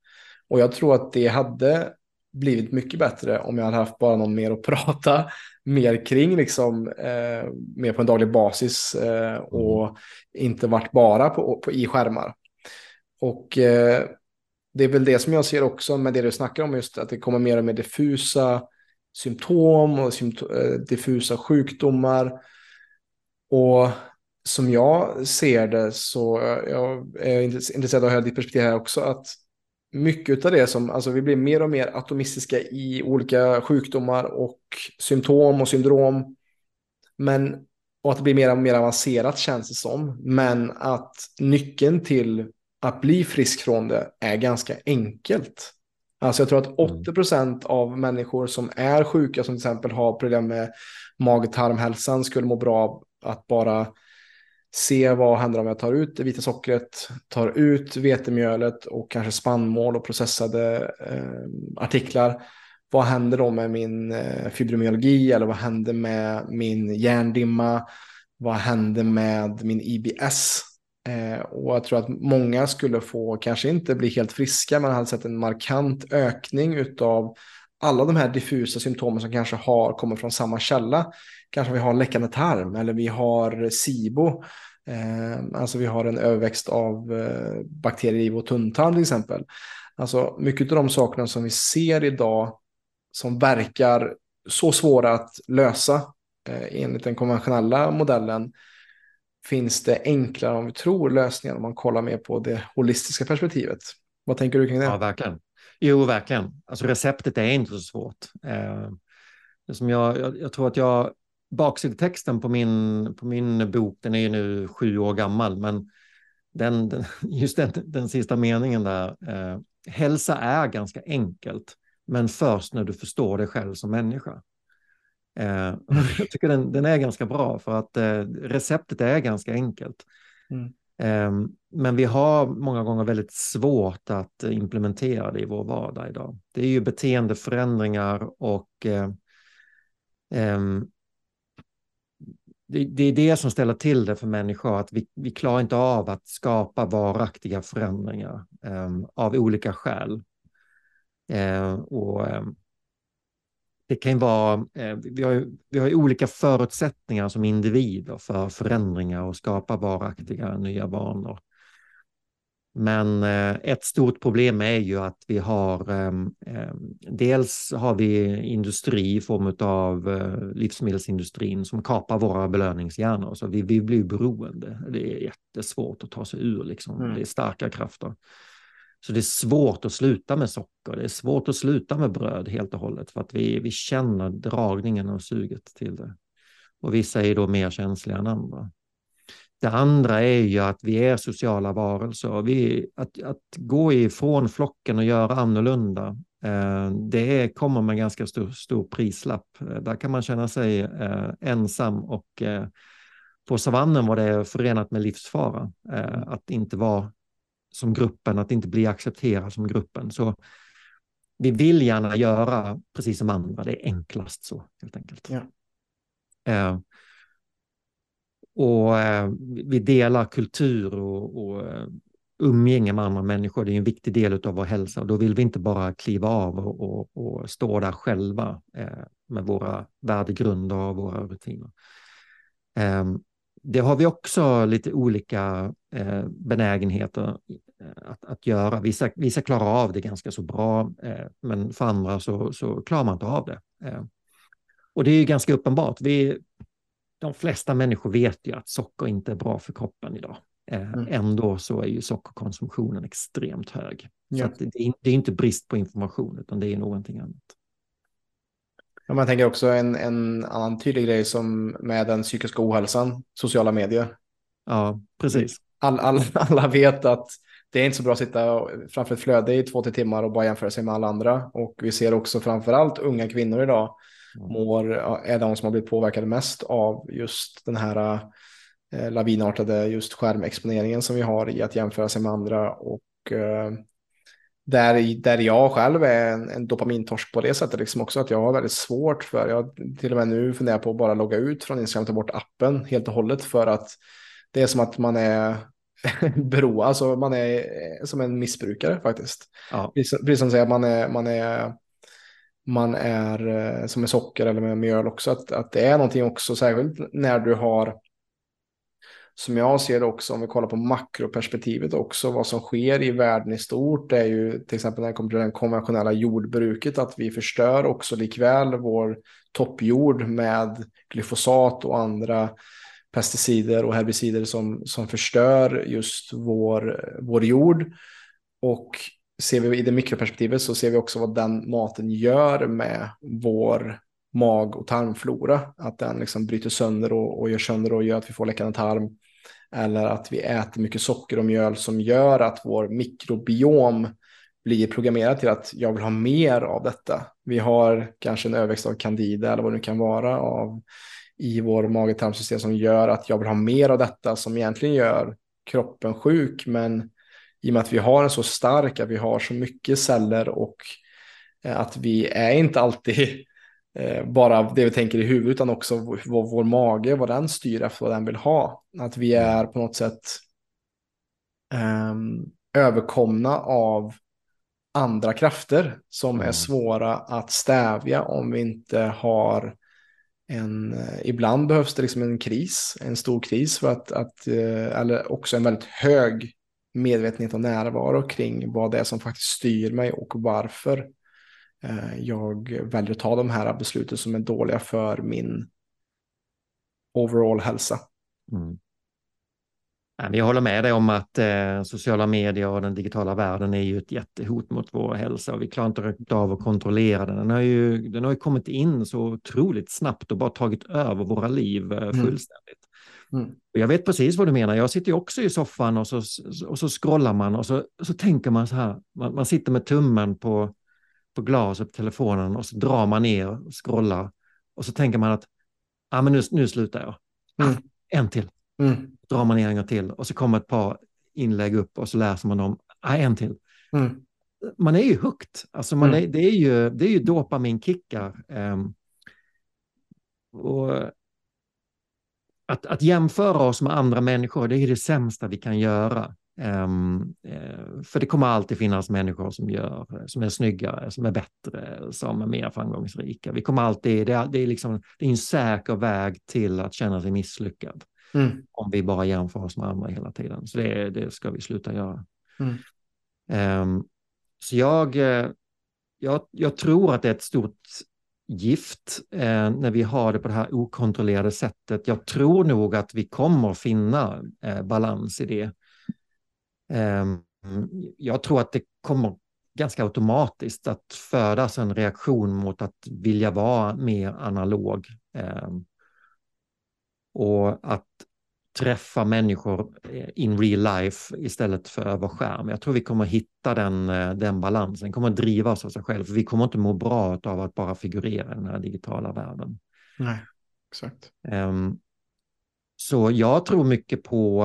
Och jag tror att det hade blivit mycket bättre om jag hade haft bara någon mer att [laughs] prata mer kring, liksom, eh, mer på en daglig basis eh, och mm. inte varit bara på, på, i skärmar. Och eh, det är väl det som jag ser också med det du snackar om, just att det kommer mer och mer diffusa symptom och eh, diffusa sjukdomar. Och som jag ser det så jag är intresserad av att höra ditt perspektiv här också. Att mycket av det som, alltså vi blir mer och mer atomistiska i olika sjukdomar och symptom och syndrom. Men, och att det blir mer och mer avancerat känns det som. Men att nyckeln till att bli frisk från det är ganska enkelt. Alltså jag tror att 80 mm. procent av människor som är sjuka, som till exempel har problem med mag-tarmhälsan, skulle må bra av att bara se vad händer om jag tar ut det vita sockret, tar ut vetemjölet och kanske spannmål och processade eh, artiklar. Vad händer då med min eh, fibromyalgi eller vad händer med min hjärndimma? Vad händer med min IBS? Eh, och jag tror att många skulle få, kanske inte bli helt friska, men hade sett en markant ökning av alla de här diffusa symptomen som kanske har kommer från samma källa. Kanske vi har läckande tarm eller vi har SIBO. Eh, alltså vi har en överväxt av eh, bakterier i vår tunntarm till exempel. Alltså mycket av de sakerna som vi ser idag som verkar så svåra att lösa eh, enligt den konventionella modellen finns det enklare om vi tror lösningar om man kollar mer på det holistiska perspektivet. Vad tänker du kring det? Ja, verkligen. Jo, verkligen. Alltså receptet är inte så svårt. Eh, som jag, jag, jag, tror att jag, baksidetexten på min, på min bok, den är ju nu sju år gammal, men den, den [laughs] just den, den sista meningen där, eh, hälsa är ganska enkelt, men först när du förstår dig själv som människa. Eh, jag tycker den, den, är ganska bra för att eh, receptet är ganska enkelt. Mm. Eh, men vi har många gånger väldigt svårt att implementera det i vår vardag idag. Det är ju beteendeförändringar och eh, ehm, det, det, är det som ställer till det för människor, att vi, vi klarar inte av att skapa varaktiga förändringar um, av olika skäl. Uh, och um, det kan vara, uh, vi har, vi har olika förutsättningar som individer för förändringar och skapa varaktiga nya vanor. Men eh, ett stort problem är ju att vi har, ehm, ehm, dels har vi industri i form av eh, livsmedelsindustrin som kapar våra belöningshjärnor, så vi, vi blir beroende. Det är jättesvårt att ta sig ur, liksom. Mm. det är starka krafter. Så det är svårt att sluta med socker, det är svårt att sluta med bröd helt och hållet för att vi, vi känner dragningen och suget till det. Och vissa är då mer känsliga än andra. Det andra är ju att vi är sociala varelser. Vi, att, att gå ifrån flocken och göra annorlunda, eh, det kommer med ganska stor, stor prislapp. Eh, där kan man känna sig eh, ensam och på savannen var det förenat med livsfara eh, att inte vara som gruppen, att inte bli accepterad som gruppen. Så vi vill gärna göra precis som andra, det är enklast så helt enkelt. Ja. Och eh, vi delar kultur och, och eh, umgänge med andra människor. Det är en viktig del av vår hälsa och då vill vi inte bara kliva av och, och, och stå där själva eh, med våra värdegrunder och våra rutiner. Eh, det har vi också lite olika eh, benägenheter eh, att, att göra. Vissa, vissa klarar av det ganska så bra, eh, men för andra så, så klarar man inte av det. Ehm, och det är ganska uppenbart. Vi, de flesta människor vet ju att socker inte är bra för kroppen idag. Mm. Ändå så är ju sockerkonsumtionen extremt hög. Ja. Så det, är, det är inte brist på information, utan det är någonting annat. Ja, man tänker också en, en annan tydlig grej som med den psykiska ohälsan, sociala medier. Ja, precis. All, all, [laughs] alla vet att det är inte så bra att sitta framför ett flöde i två, tre timmar och bara jämföra sig med alla andra. Och vi ser också framför allt unga kvinnor idag mår, är de som har blivit påverkade mest av just den här eh, lavinartade just skärmexponeringen som vi har i att jämföra sig med andra. Och eh, där, där jag själv är en, en dopamintorsk på det sättet, liksom också att jag har väldigt svårt för, jag till och med nu funderar på att bara logga ut från Instagram ta bort appen helt och hållet för att det är som att man är [laughs] beroende, alltså man är eh, som en missbrukare faktiskt. Ja. Precis, precis som säger, man är, man är man är eh, som med socker eller med mjöl också, att, att det är någonting också, särskilt när du har som jag ser det också, om vi kollar på makroperspektivet också, vad som sker i världen i stort, är ju till exempel när det kommer till det konventionella jordbruket, att vi förstör också likväl vår toppjord med glyfosat och andra pesticider och herbicider som, som förstör just vår, vår jord. Och ser vi i det mikroperspektivet så ser vi också vad den maten gör med vår mag och tarmflora. Att den liksom bryter sönder och, och gör sönder och gör att vi får läckande tarm. Eller att vi äter mycket socker och mjöl som gör att vår mikrobiom blir programmerad till att jag vill ha mer av detta. Vi har kanske en överväxt av candida eller vad det nu kan vara av, i vår mage-tarmsystem som gör att jag vill ha mer av detta som egentligen gör kroppen sjuk. Men i och med att vi har en så stark, att vi har så mycket celler och eh, att vi är inte alltid [laughs] eh, bara det vi tänker i huvudet utan också vad vår mage, vad den styr efter vad den vill ha. Att vi mm. är på något sätt um, överkomna av andra krafter som mm. är svåra att stävja om vi inte har en, eh, ibland behövs det liksom en kris, en stor kris för att, att eller också en väldigt hög medvetenhet och närvaro kring vad det är som faktiskt styr mig och varför eh, jag väljer att ta de här besluten som är dåliga för min overall hälsa. Mm. Jag håller med dig om att eh, sociala medier och den digitala världen är ju ett jättehot mot vår hälsa och vi klarar inte av att kontrollera den. Den har, ju, den har ju kommit in så otroligt snabbt och bara tagit över våra liv eh, mm. fullständigt. Mm. Jag vet precis vad du menar. Jag sitter ju också i soffan och så, och så scrollar man och så, så tänker man så här. Man, man sitter med tummen på, på glaset på telefonen och så drar man ner och scrollar. Och så tänker man att ah, men nu, nu slutar jag. Mm. Ah, en till. Mm. Drar man ner en gång till och så kommer ett par inlägg upp och så läser man dem. Ah, en till. Mm. Man är ju hooked. Alltså man mm. är, det, är ju, det är ju dopaminkickar. Um, och att, att jämföra oss med andra människor, det är det sämsta vi kan göra. Um, för det kommer alltid finnas människor som, gör, som är snyggare, som är bättre, som är mer framgångsrika. Vi kommer alltid, det är, det är, liksom, det är en säker väg till att känna sig misslyckad. Mm. Om vi bara jämför oss med andra hela tiden. Så det, det ska vi sluta göra. Mm. Um, så jag, eh, jag, jag tror att det är ett stort gift eh, när vi har det på det här okontrollerade sättet. Jag tror nog att vi kommer finna eh, balans i det. Eh, jag tror att det kommer ganska automatiskt att födas en reaktion mot att vilja vara mer analog. Ehm, och att träffa människor eh, in real life istället för över skärm. Jag tror vi kommer hitta den, eh, den balansen, kommer att driva oss av sig själv. För vi kommer inte må bra av att bara figurera i den här digitala världen. Nej, exakt. Um, så jag tror mycket på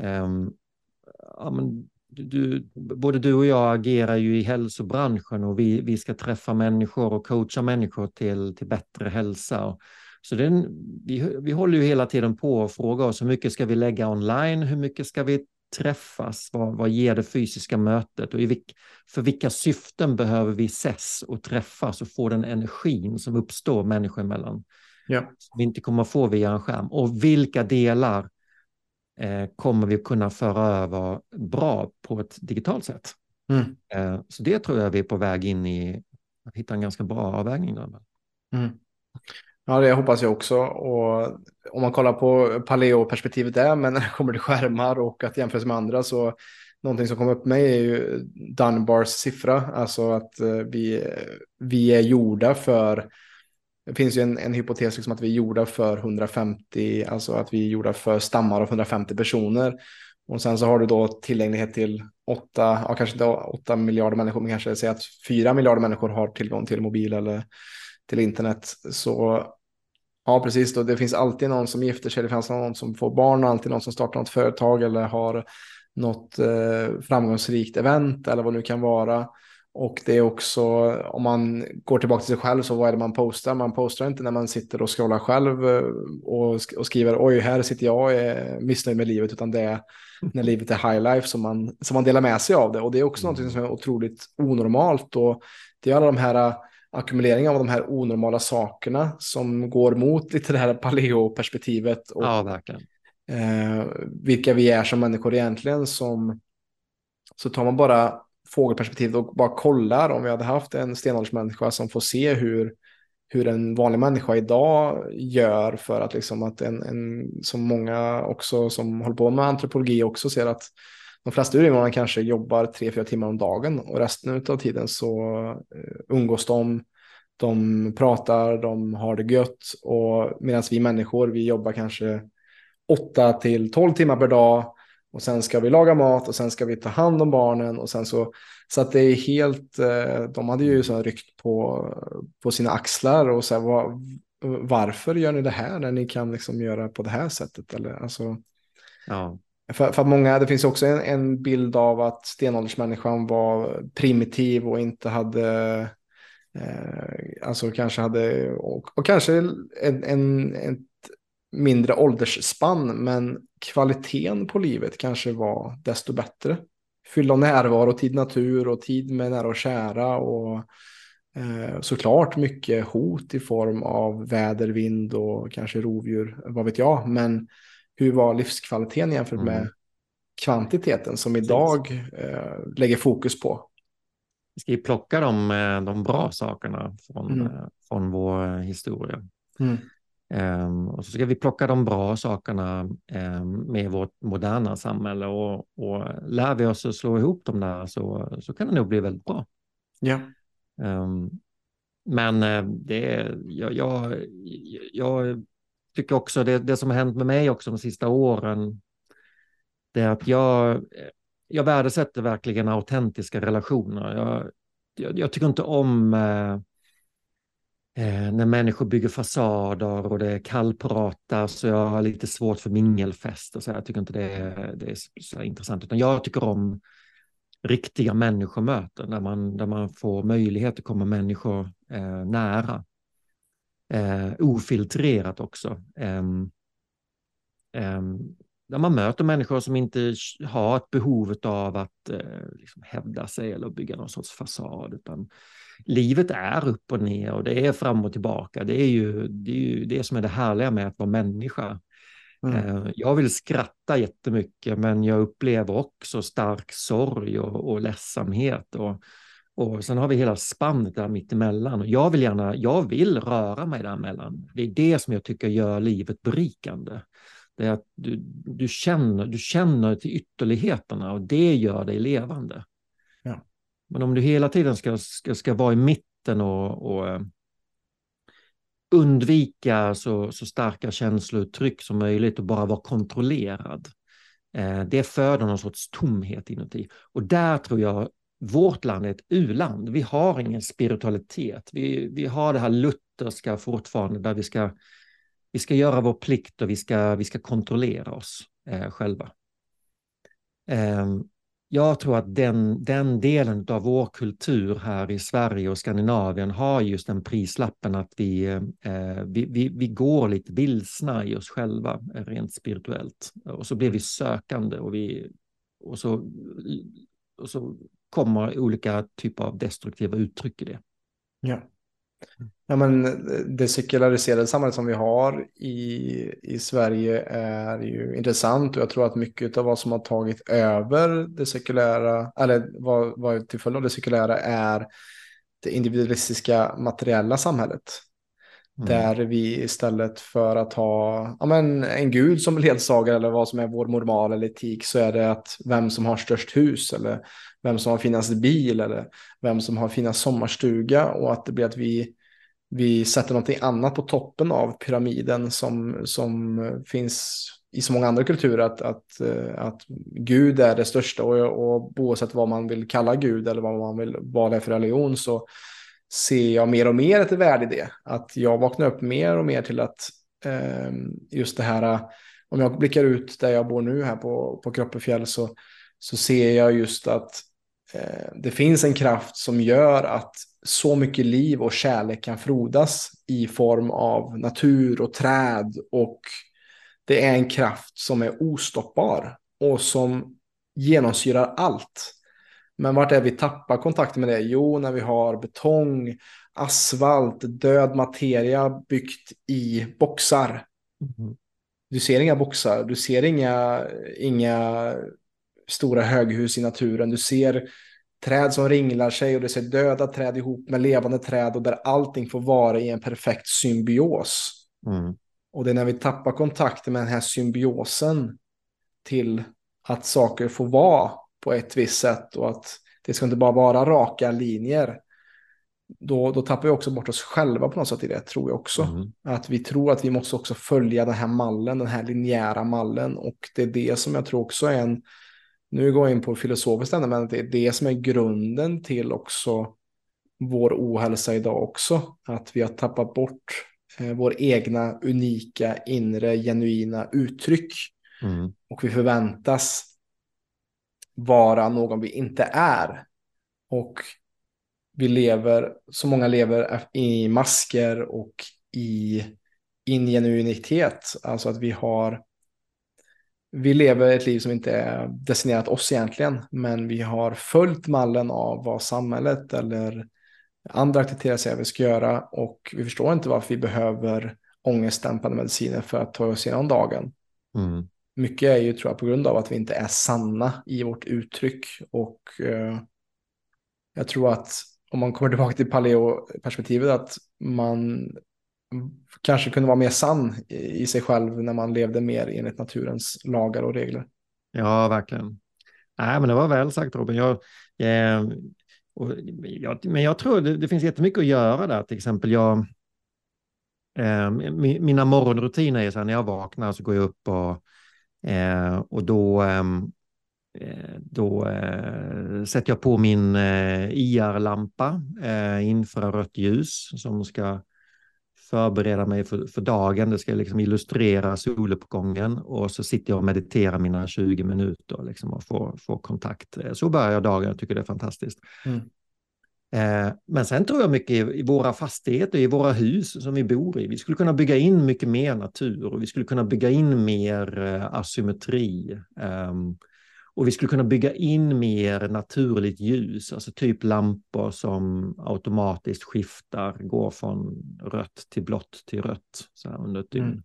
um, ja, men du, både du och jag agerar ju i hälsobranschen och vi, vi ska träffa människor och coacha människor till, till bättre hälsa. Så den, vi, vi håller ju hela tiden på att fråga oss hur mycket ska vi lägga online, hur mycket ska vi träffas, vad, vad ger det fysiska mötet och vilk, för vilka syften behöver vi ses och träffas och få den energin som uppstår människor emellan. Ja. Som vi inte kommer att få via en skärm och vilka delar eh, kommer vi kunna föra över bra på ett digitalt sätt. Mm. Eh, så det tror jag vi är på väg in i, att hitta en ganska bra avvägning. Där. Mm. Ja, det hoppas jag också. Och om man kollar på paleo-perspektivet där, men när det kommer till skärmar och att jämföra med andra så någonting som kommer upp mig är ju Dunbars siffra, alltså att eh, vi, vi är gjorda för det finns ju en, en hypotes liksom att vi är gjorda för 150, alltså att vi är gjorda för stammar av 150 personer. Och sen så har du då tillgänglighet till 8, ja kanske inte 8 miljarder människor, men kanske säga att 4 miljarder människor har tillgång till mobil eller till internet. Så ja, precis. Då, det finns alltid någon som gifter sig, det finns någon som får barn, alltid någon som startar något företag eller har något eh, framgångsrikt event eller vad det nu kan vara. Och det är också, om man går tillbaka till sig själv, så vad är det man postar? Man postar inte när man sitter och scrollar själv eh, och, och skriver oj, här sitter jag och är missnöjd med livet, utan det är när livet är high life som man, som man delar med sig av det. Och det är också mm. något som är otroligt onormalt. Och det är alla de här ackumuleringen av de här onormala sakerna som går mot lite det här paleo-perspektivet. Och, ja, verkligen. Eh, vilka vi är som människor egentligen. Som, så tar man bara fågelperspektivet och bara kollar om vi hade haft en stenåldersmänniska som får se hur, hur en vanlig människa idag gör för att liksom att en, en som många också som håller på med antropologi också ser att de flesta urinvånarna kanske jobbar tre, fyra timmar om dagen och resten av tiden så eh, umgås de, de pratar, de har det gött och medan vi människor, vi jobbar kanske åtta till tolv timmar per dag och sen ska vi laga mat och sen ska vi ta hand om barnen och sen så så att det är helt, eh, de hade ju så här ryckt på, på sina axlar och så här, var, varför gör ni det här när ni kan liksom göra på det här sättet eller alltså. Ja. För, för att många, det finns också en, en bild av att stenåldersmänniskan var primitiv och inte hade, eh, alltså kanske hade, och, och kanske en, en, ett mindre åldersspann, men kvaliteten på livet kanske var desto bättre. Fylld av närvaro, tid natur och tid med nära och kära och eh, såklart mycket hot i form av väder, vind och kanske rovdjur, vad vet jag, men hur var livskvaliteten jämfört med mm. kvantiteten som idag eh, lägger fokus på? Vi ska ju plocka de, eh, de bra sakerna från, mm. Eh, från vår historia. Mm. Um, och så ska vi plocka de bra sakerna um, med vårt moderna samhälle och, och lär vi oss att slå ihop dem där så, så kan det nog bli väldigt bra. Ja. Um, men uh, det jag, jag, jag tycker också det, det som har hänt med mig också de sista åren, det är att jag, eh, jag värdesätter verkligen autentiska relationer. Jag, jag, jag tycker inte om eh, eh när människor bygger fasader och det kallpratar. så jag har lite svårt för mingelfest och så. Jag tycker inte det är, det är så intressant, utan jag tycker om riktiga människomöten där man, där man får möjlighet att komma människor eh, nära eh, ofiltrerat också. Eh, eh, där man möter människor som inte har ett behov av att eh, liksom hävda sig eller bygga någon sorts fasad, utan livet är upp och ner och det är fram och tillbaka. Det är ju det, är ju det som är det härliga med att vara människa. Mm. Eh, jag vill skratta jättemycket, men jag upplever också stark sorg och, och ledsamhet. Och, och sen har vi hela spannet där mittemellan. Och jag vill gärna, jag vill röra mig däremellan. Det är det som jag tycker gör livet berikande. Det är att du, du, känner, du känner till ytterligheterna och det gör dig levande. Ja. Men om du hela tiden ska, ska, ska vara i mitten och, och eh, undvika så, så starka känslouttryck som möjligt och bara vara kontrollerad. Eh, det föder någon sorts tomhet inuti. Och där tror jag vårt land är ett u-land. Vi har ingen spiritualitet. Vi, vi har det här lutherska fortfarande där vi ska, vi ska göra vår plikt och vi ska, vi ska kontrollera oss eh, själva. Eh, jag tror att den, den delen av vår kultur här i Sverige och Skandinavien har just den prislappen att vi, eh, vi, vi, vi, går lite vilsna i oss själva eh, rent spirituellt. Och så blir vi sökande och, vi, och, så, och så kommer olika typer av destruktiva uttryck i det. Ja. Ja, men det sekulariserade samhället som vi har i, i Sverige är ju intressant och jag tror att mycket av vad som har tagit över det sekulära, eller vad, vad till följd av det sekulära är det individualistiska materiella samhället. Mm. Där vi istället för att ha ja, men en gud som ledsagare eller vad som är vår moral eller etik så är det att vem som har störst hus eller vem som har finast bil eller vem som har finast sommarstuga och att det blir att vi, vi sätter någonting annat på toppen av pyramiden som, som finns i så många andra kulturer att, att, att Gud är det största och, och oavsett vad man vill kalla Gud eller vad man vill, vad det är för religion så ser jag mer och mer ett värde i det. Att jag vaknar upp mer och mer till att eh, just det här, om jag blickar ut där jag bor nu här på, på Kroppefjäll så, så ser jag just att eh, det finns en kraft som gör att så mycket liv och kärlek kan frodas i form av natur och träd och det är en kraft som är ostoppbar och som genomsyrar allt. Men vart är vi tappar kontakten med det? Jo, när vi har betong, asfalt, död materia byggt i boxar. Mm. Du ser inga boxar, du ser inga, inga stora höghus i naturen. Du ser träd som ringlar sig och du ser döda träd ihop med levande träd och där allting får vara i en perfekt symbios. Mm. Och det är när vi tappar kontakten med den här symbiosen till att saker får vara på ett visst sätt och att det ska inte bara vara raka linjer. Då, då tappar vi också bort oss själva på något sätt i det, tror jag också. Mm. Att vi tror att vi måste också följa den här mallen, den här linjära mallen. Och det är det som jag tror också är en, nu går jag in på filosofiskt ämne, men det är det som är grunden till också vår ohälsa idag också. Att vi har tappat bort eh, vår egna unika inre genuina uttryck. Mm. Och vi förväntas vara någon vi inte är. Och vi lever, så många lever i masker och i ingenuinitet. Alltså att vi har, vi lever ett liv som inte är destinerat oss egentligen, men vi har följt mallen av vad samhället eller andra aktiviteter säger vi ska göra och vi förstår inte varför vi behöver ångestdämpande mediciner för att ta oss igenom dagen. Mm mycket är ju tror jag på grund av att vi inte är sanna i vårt uttryck och eh, jag tror att om man kommer [laughs] tillbaka till paleo-perspektivet att man kanske kunde vara mer sann i sig själv när man levde mer enligt naturens lagar och regler. Ja, verkligen. Nej, men det var väl sagt Robin. Jag, eh, och, jag, men jag tror det, det finns jättemycket att göra där. Till exempel jag, eh, mina morgonrutiner är så här när jag vaknar så går jag upp och Eh, och då, ehm, eh, då eh, sätter jag på min eh, IR-lampa, eh, infrarött ljus, som ska förbereda mig för, för dagen. Det ska liksom illustrera soluppgången och så sitter jag och mediterar mina 20 minuter liksom, och får, får kontakt. Eh, så börjar jag dagen, jag tycker det är fantastiskt. Mm. Eh, men sen tror jag mycket i våra fastigheter, i våra hus som vi bor i. Vi skulle kunna bygga in mycket mer natur och vi skulle kunna bygga in mer eh, asymmetri. Ehm, och vi skulle kunna bygga in mer naturligt ljus, alltså typ lampor som automatiskt skiftar, går från rött till blått till rött så under ett dygn.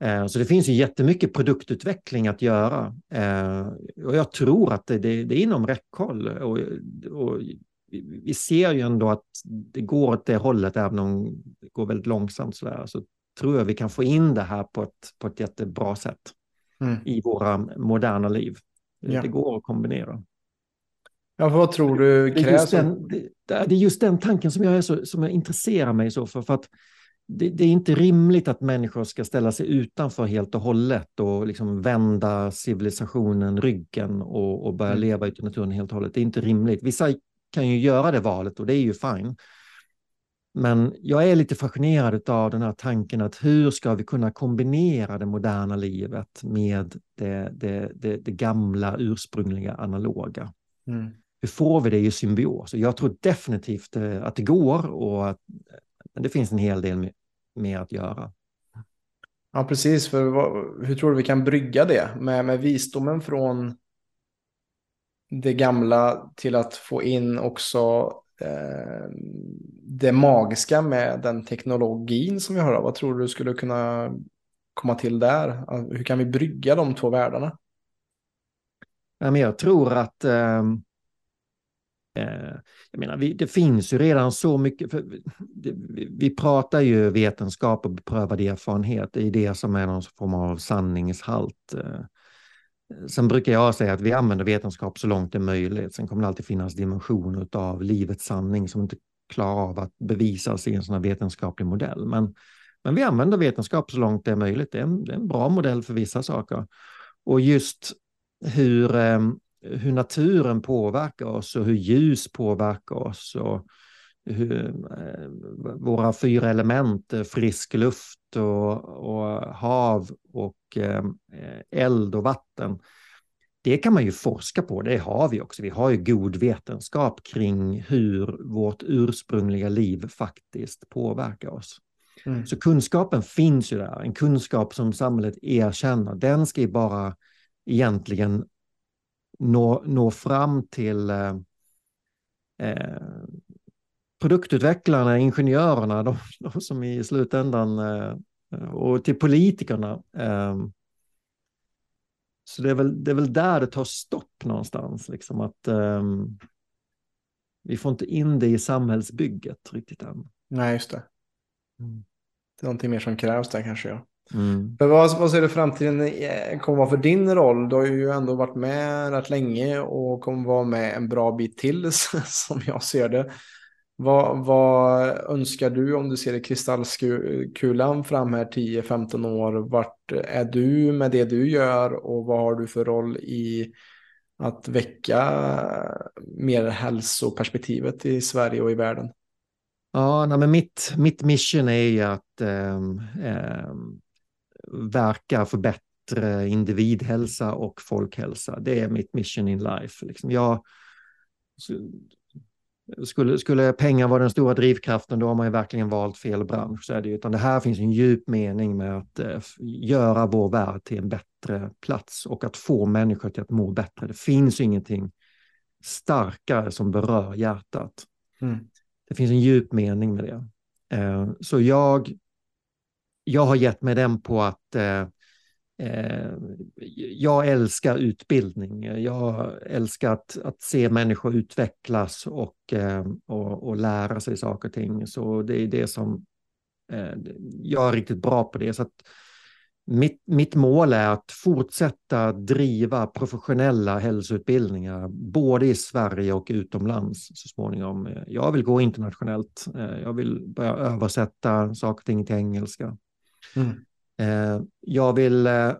Mm. Eh, så det finns ju jättemycket produktutveckling att göra. Och jag tror att det, det, det är inom räckhåll. Och, och vi ser ju ändå att det går åt det hållet, även om det går väldigt långsamt så där, så tror jag vi kan få in det här på ett, på ett jättebra sätt mm. i våra moderna liv. Ja. Det går att kombinera. Ja, vad tror du krävs? Det är, just den, det, det är just den tanken som jag, är så, som jag intresserar mig så för. för att det, det, är inte rimligt att människor ska ställa sig utanför helt och hållet och liksom vända civilisationen ryggen och, och börja mm. leva ute i naturen helt och hållet. Det är inte rimligt. Vissa kan ju göra det valet och det är ju fine. Men jag är lite fascinerad av den här tanken att hur ska vi kunna kombinera det moderna livet med det, det, det, det gamla ursprungliga analoga? Mm. Hur får vi det i symbios? Jag tror definitivt eh, att det går och att det finns en hel del med att göra. Ja, precis. För hur tror du vi kan brygga det med, med visdomen från det gamla till att få in också eh, det magiska med den teknologin som vi har? Vad tror du skulle kunna komma till där? Hur kan vi brygga de två världarna? Jag tror att ehm, eh, jag menar, vi, det finns ju redan så mycket. Vi, vi, pratar ju vetenskap och beprövad erfarenhet. Det är det som är någon form av sanningshalt. Eh, Sen brukar jag säga att vi använder vetenskap så långt det är möjligt. Sen kommer det alltid finnas dimensioner av livets sanning som inte klarar av att bevisas i en sån här vetenskaplig modell. Men, men vi använder vetenskap så långt det är möjligt. Det är en, det är en bra modell för vissa saker. Och just hur, eh, hur naturen påverkar oss och hur ljus påverkar oss och hur, eh, våra fyra element, eh, frisk luft och, och hav och eh, eld och vatten. Det kan man ju forska på, det har vi också. Vi har ju god vetenskap kring hur vårt ursprungliga liv faktiskt påverkar oss. Mm. Så kunskapen finns ju där, en kunskap som samhället erkänner. Den ska ju bara egentligen nå, nå fram till eh, produktutvecklarna, ingenjörerna, de, de som i slutändan eh, och till politikerna. Ehm, så det är, väl, det är väl där det tar stopp någonstans, liksom att um, vi får inte in det i samhällsbygget riktigt än. Nej, just det. Mm. Det är någonting mer som krävs där kanske. Ja. Mm. Men vad, vad ser du framtiden eh, kommer vara för din roll? Du har ju ändå varit med rätt länge och kommer vara med en bra bit till [laughs] som jag ser det. Vad, vad, önskar du om du ser i kristallkulan fram här 10-15 år? Vart är du med det du gör och vad har du för roll i att väcka mer hälsoperspektivet i Sverige och i världen? Ja, nej, men mitt, mitt mission är ju att eh, eh, verka för bättre individhälsa och folkhälsa. Det är mitt mission in life. Liksom jag, skulle, skulle pengar vara den stora drivkraften, då har man ju verkligen valt fel bransch. Så är det, utan det här finns en djup mening med att eh, göra vår värld till en bättre plats och att få människor till att må bättre. Det finns ingenting starkare som berör hjärtat. Mm. Det finns en djup mening med det. Eh, så jag, jag har gett mig den på att Eh, Eh, jag älskar utbildning. Jag älskar att, att se människor utvecklas och, eh, och, och, lära sig saker och ting. Så det är det som eh, jag är riktigt bra på det. Så att mitt, mitt mål är att fortsätta driva professionella hälsoutbildningar, både i Sverige och utomlands så småningom. Jag vill gå internationellt. Eh, jag vill börja översätta saker och ting till engelska. Mm. Eh, jag vill, eh,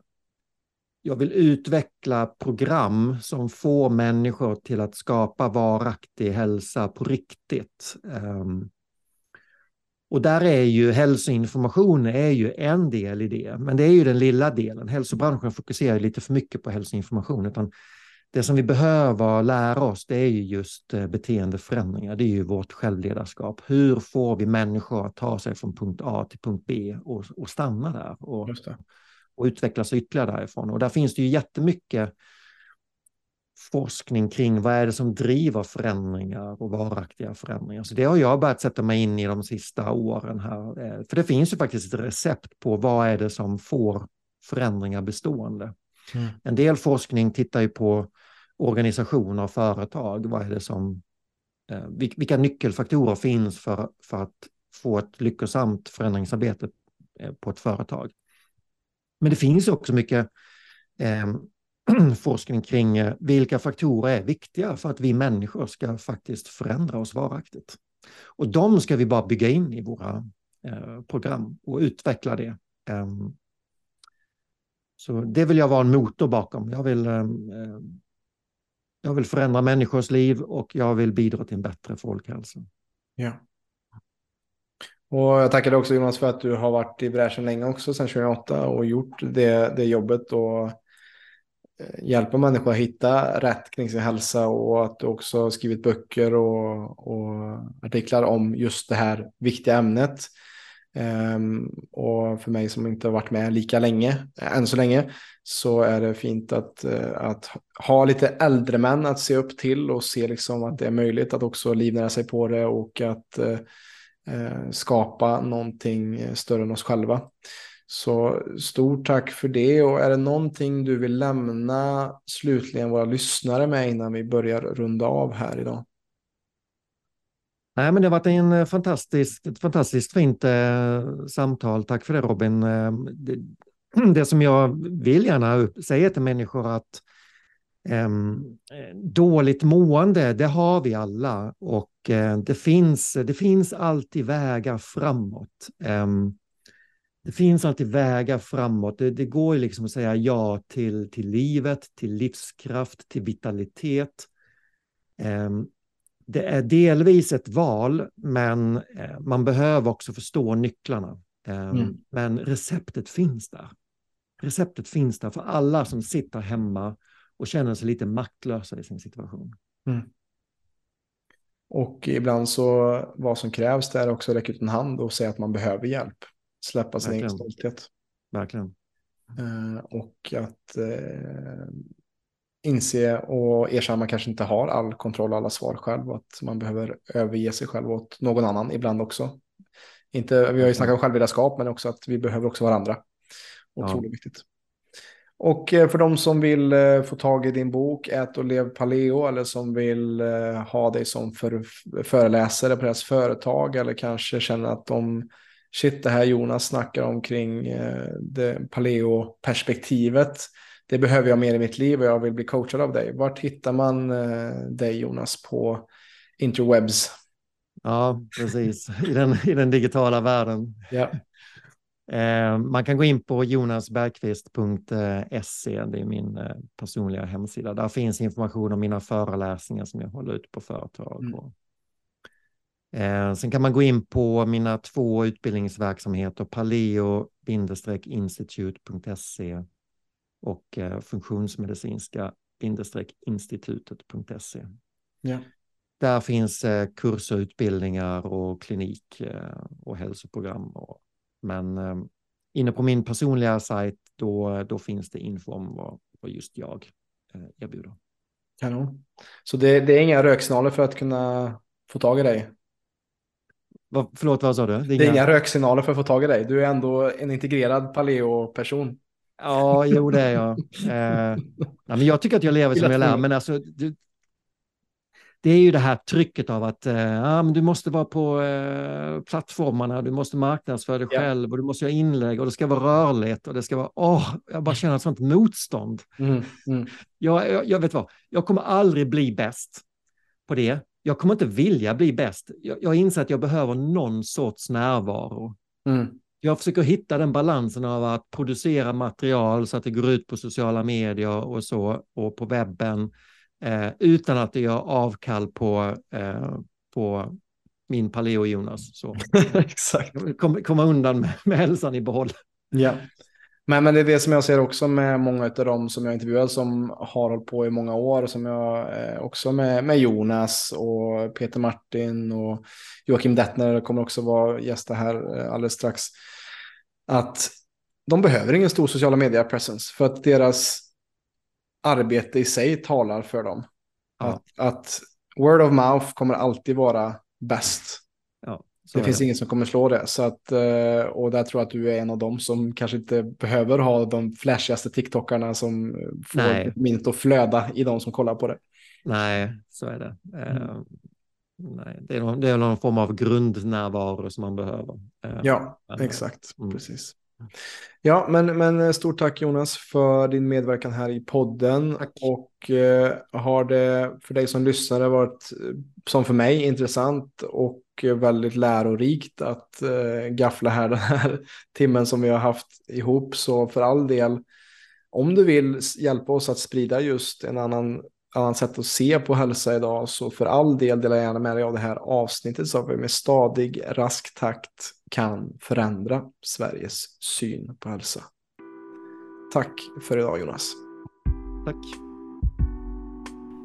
jag vill utveckla program som får människor till att skapa varaktig hälsa på riktigt. Ehm, och där är ju hälsoinformation är ju en del i det, men det är ju den lilla delen. Hälsobranschen fokuserar lite för mycket på hälsoinformation, utan det som vi behöver lära oss det är ju just eh, beteendeförändringar. Det är ju vårt självledarskap. Hur får vi människor att ta sig från punkt A till punkt B och, och stanna där och, och utvecklas ytterligare därifrån. Och där finns det ju jättemycket forskning kring vad är det som driver förändringar och varaktiga förändringar. Så det har jag börjat sätta mig in i de sista åren här. Eh, för det finns ju faktiskt ett recept på vad är det som får förändringar bestående. Mm. En del forskning tittar ju på organisationer och företag. Vad är det som, eh, vilka nyckelfaktorer finns för, för att få ett lyckosamt förändringsarbete eh, på ett företag? Men det finns också mycket eh, [clears throat] forskning kring eh, vilka faktorer är viktiga för att vi människor ska faktiskt förändra oss varaktigt. Och de ska vi bara bygga in i våra eh, program och utveckla det. eh, så det vill jag vara en motor bakom. Jag vill, eh, eh, jag vill förändra människors liv och jag vill bidra till en bättre folkhälsa. Ja. Och jag tackar dig också Jonas för att du har varit i bräschen länge också sedan 2008 och gjort det, det jobbet och eh, hjälpa människor att hitta rätt kring sin hälsa och att du också skrivit böcker och, och artiklar om just det här viktiga ämnet. Um, och för mig som inte har varit med lika länge, eh, än så länge, så är det fint att, uh, att ha lite äldre män att se upp till och se liksom att det är möjligt att också livnära sig på det och att uh, uh, skapa någonting större än oss själva. Så stort tack för det och är det någonting du vill lämna slutligen våra lyssnare med innan vi börjar runda av här idag? Nej, men det har varit en eh, fantastisk, ett fantastiskt fint eh, samtal. Tack för det Robin. Ehm, det, [clears throat] det, som jag vill gärna säga till människor att eh, dåligt mående, det har vi alla och eh, det, finns, det finns alltid vägar framåt. Ehm, det finns alltid vägar framåt. Det, det går ju liksom att säga ja till, till livet, till livskraft, till vitalitet. Ehm, det är delvis ett val, men eh, man behöver också förstå nycklarna. Eh, mm. Men receptet finns där. Receptet finns där för alla som sitter hemma och känner sig lite maktlösa i sin situation. Mm. Och ibland så vad som krävs det är också att räcka ut en hand och säga att man behöver hjälp. Släppa sin egen stolthet. Verkligen. Eh, och att eh, inse och erkänna att man kanske inte har all kontroll och alla svar själv och att man behöver överge sig själv åt någon annan ibland också. Inte, vi har ju snackat om självledarskap men också att vi behöver också varandra. Otroligt ja. viktigt. Och eh, för de som vill eh, få tag i din bok Ät och lev paleo eller som vill eh, ha dig som för, föreläsare på deras företag eller kanske känner att de shit det här Jonas snackar om kring det paleo-perspektivet det behöver jag mer i mitt liv och jag vill bli coachad av dig. Vart hittar man eh, dig Jonas på interwebs? Ja, precis. I den, i den digitala världen. Ja. [laughs] Eh, man kan gå in på jonasbergqvist.se, det är min eh, personliga hemsida. Där finns information om mina föreläsningar som jag håller ut på företag. Mm. sen kan man gå in på mina två utbildningsverksamheter, paleo-institute.se och eh, funktionsmedicinska institutet.se. Ja. Där finns eh, kurser, utbildningar och klinik eh, och hälsoprogram. Och, men eh, inne på min personliga sajt då, då finns det info om vad, vad just jag eh, erbjuder. Kanon. Så det, det är inga röksignaler för att kunna få tag i dig? Va, förlåt, vad sa du? Det är, det är inga röksignaler för att få tag i dig. Du är ändå en integrerad paleo-person. Ja, jo det är jag. Eh, ja, men jag tycker att jag lever som jag lär, men alltså det, det är ju det här trycket av att eh, ja, men du måste vara på eh, plattformarna, du måste marknadsföra dig ja. själv och du måste göra inlägg och det ska vara rörligt och det ska vara, åh, jag bara känner ett sånt motstånd. Mm, mm. Jag, jag, jag, vet vad, jag kommer aldrig bli bäst på det. Jag kommer inte vilja bli bäst. Jag, jag inser att jag behöver någon sorts närvaro. Mm. Jag försöker hitta den balansen av att producera material så att det går ut på sociala medier och så och på webben eh, utan att det gör avkall på, eh, på min paleo-Jonas. [laughs] Exakt. Komma kom undan med, med hälsan i behåll. Ja. Men, men det är det som jag ser också med många av dem som jag intervjuar som har hållit på i många år. Som jag eh, också med, med Jonas och Peter Martin och Joakim Dettner kommer också vara gäster här eh, alldeles strax att de behöver ingen stor sociala media presence för att deras arbete i sig talar för dem. Ja. Att, att, word of mouth kommer alltid vara bäst. Ja, det finns det. ingen som kommer slå det. Så att, eh, och där tror jag att du är en av dem som kanske inte behöver ha de flashigaste TikTokarna som får minnet att flöda i de som kollar på det. Nej, så är det. Mm. Nej, det, är någon, det är någon form av grundnärvaro som man behöver. Uh, ja, men, exakt. Mm. Precis. Ja, men, men stort tack Jonas för din medverkan här i podden. Tack. Och eh, har det för dig som lyssnare varit, som för mig, intressant och väldigt lärorikt att eh, gaffla här den här [laughs] timmen som vi har haft ihop. Så för all del, om du vill hjälpa oss att sprida just en annan annat sätt att se på hälsa idag så för all del delar jag gärna med dig av det här avsnittet så att vi med stadig, rask takt kan förändra Sveriges syn på hälsa. Tack för idag Jonas. Tack.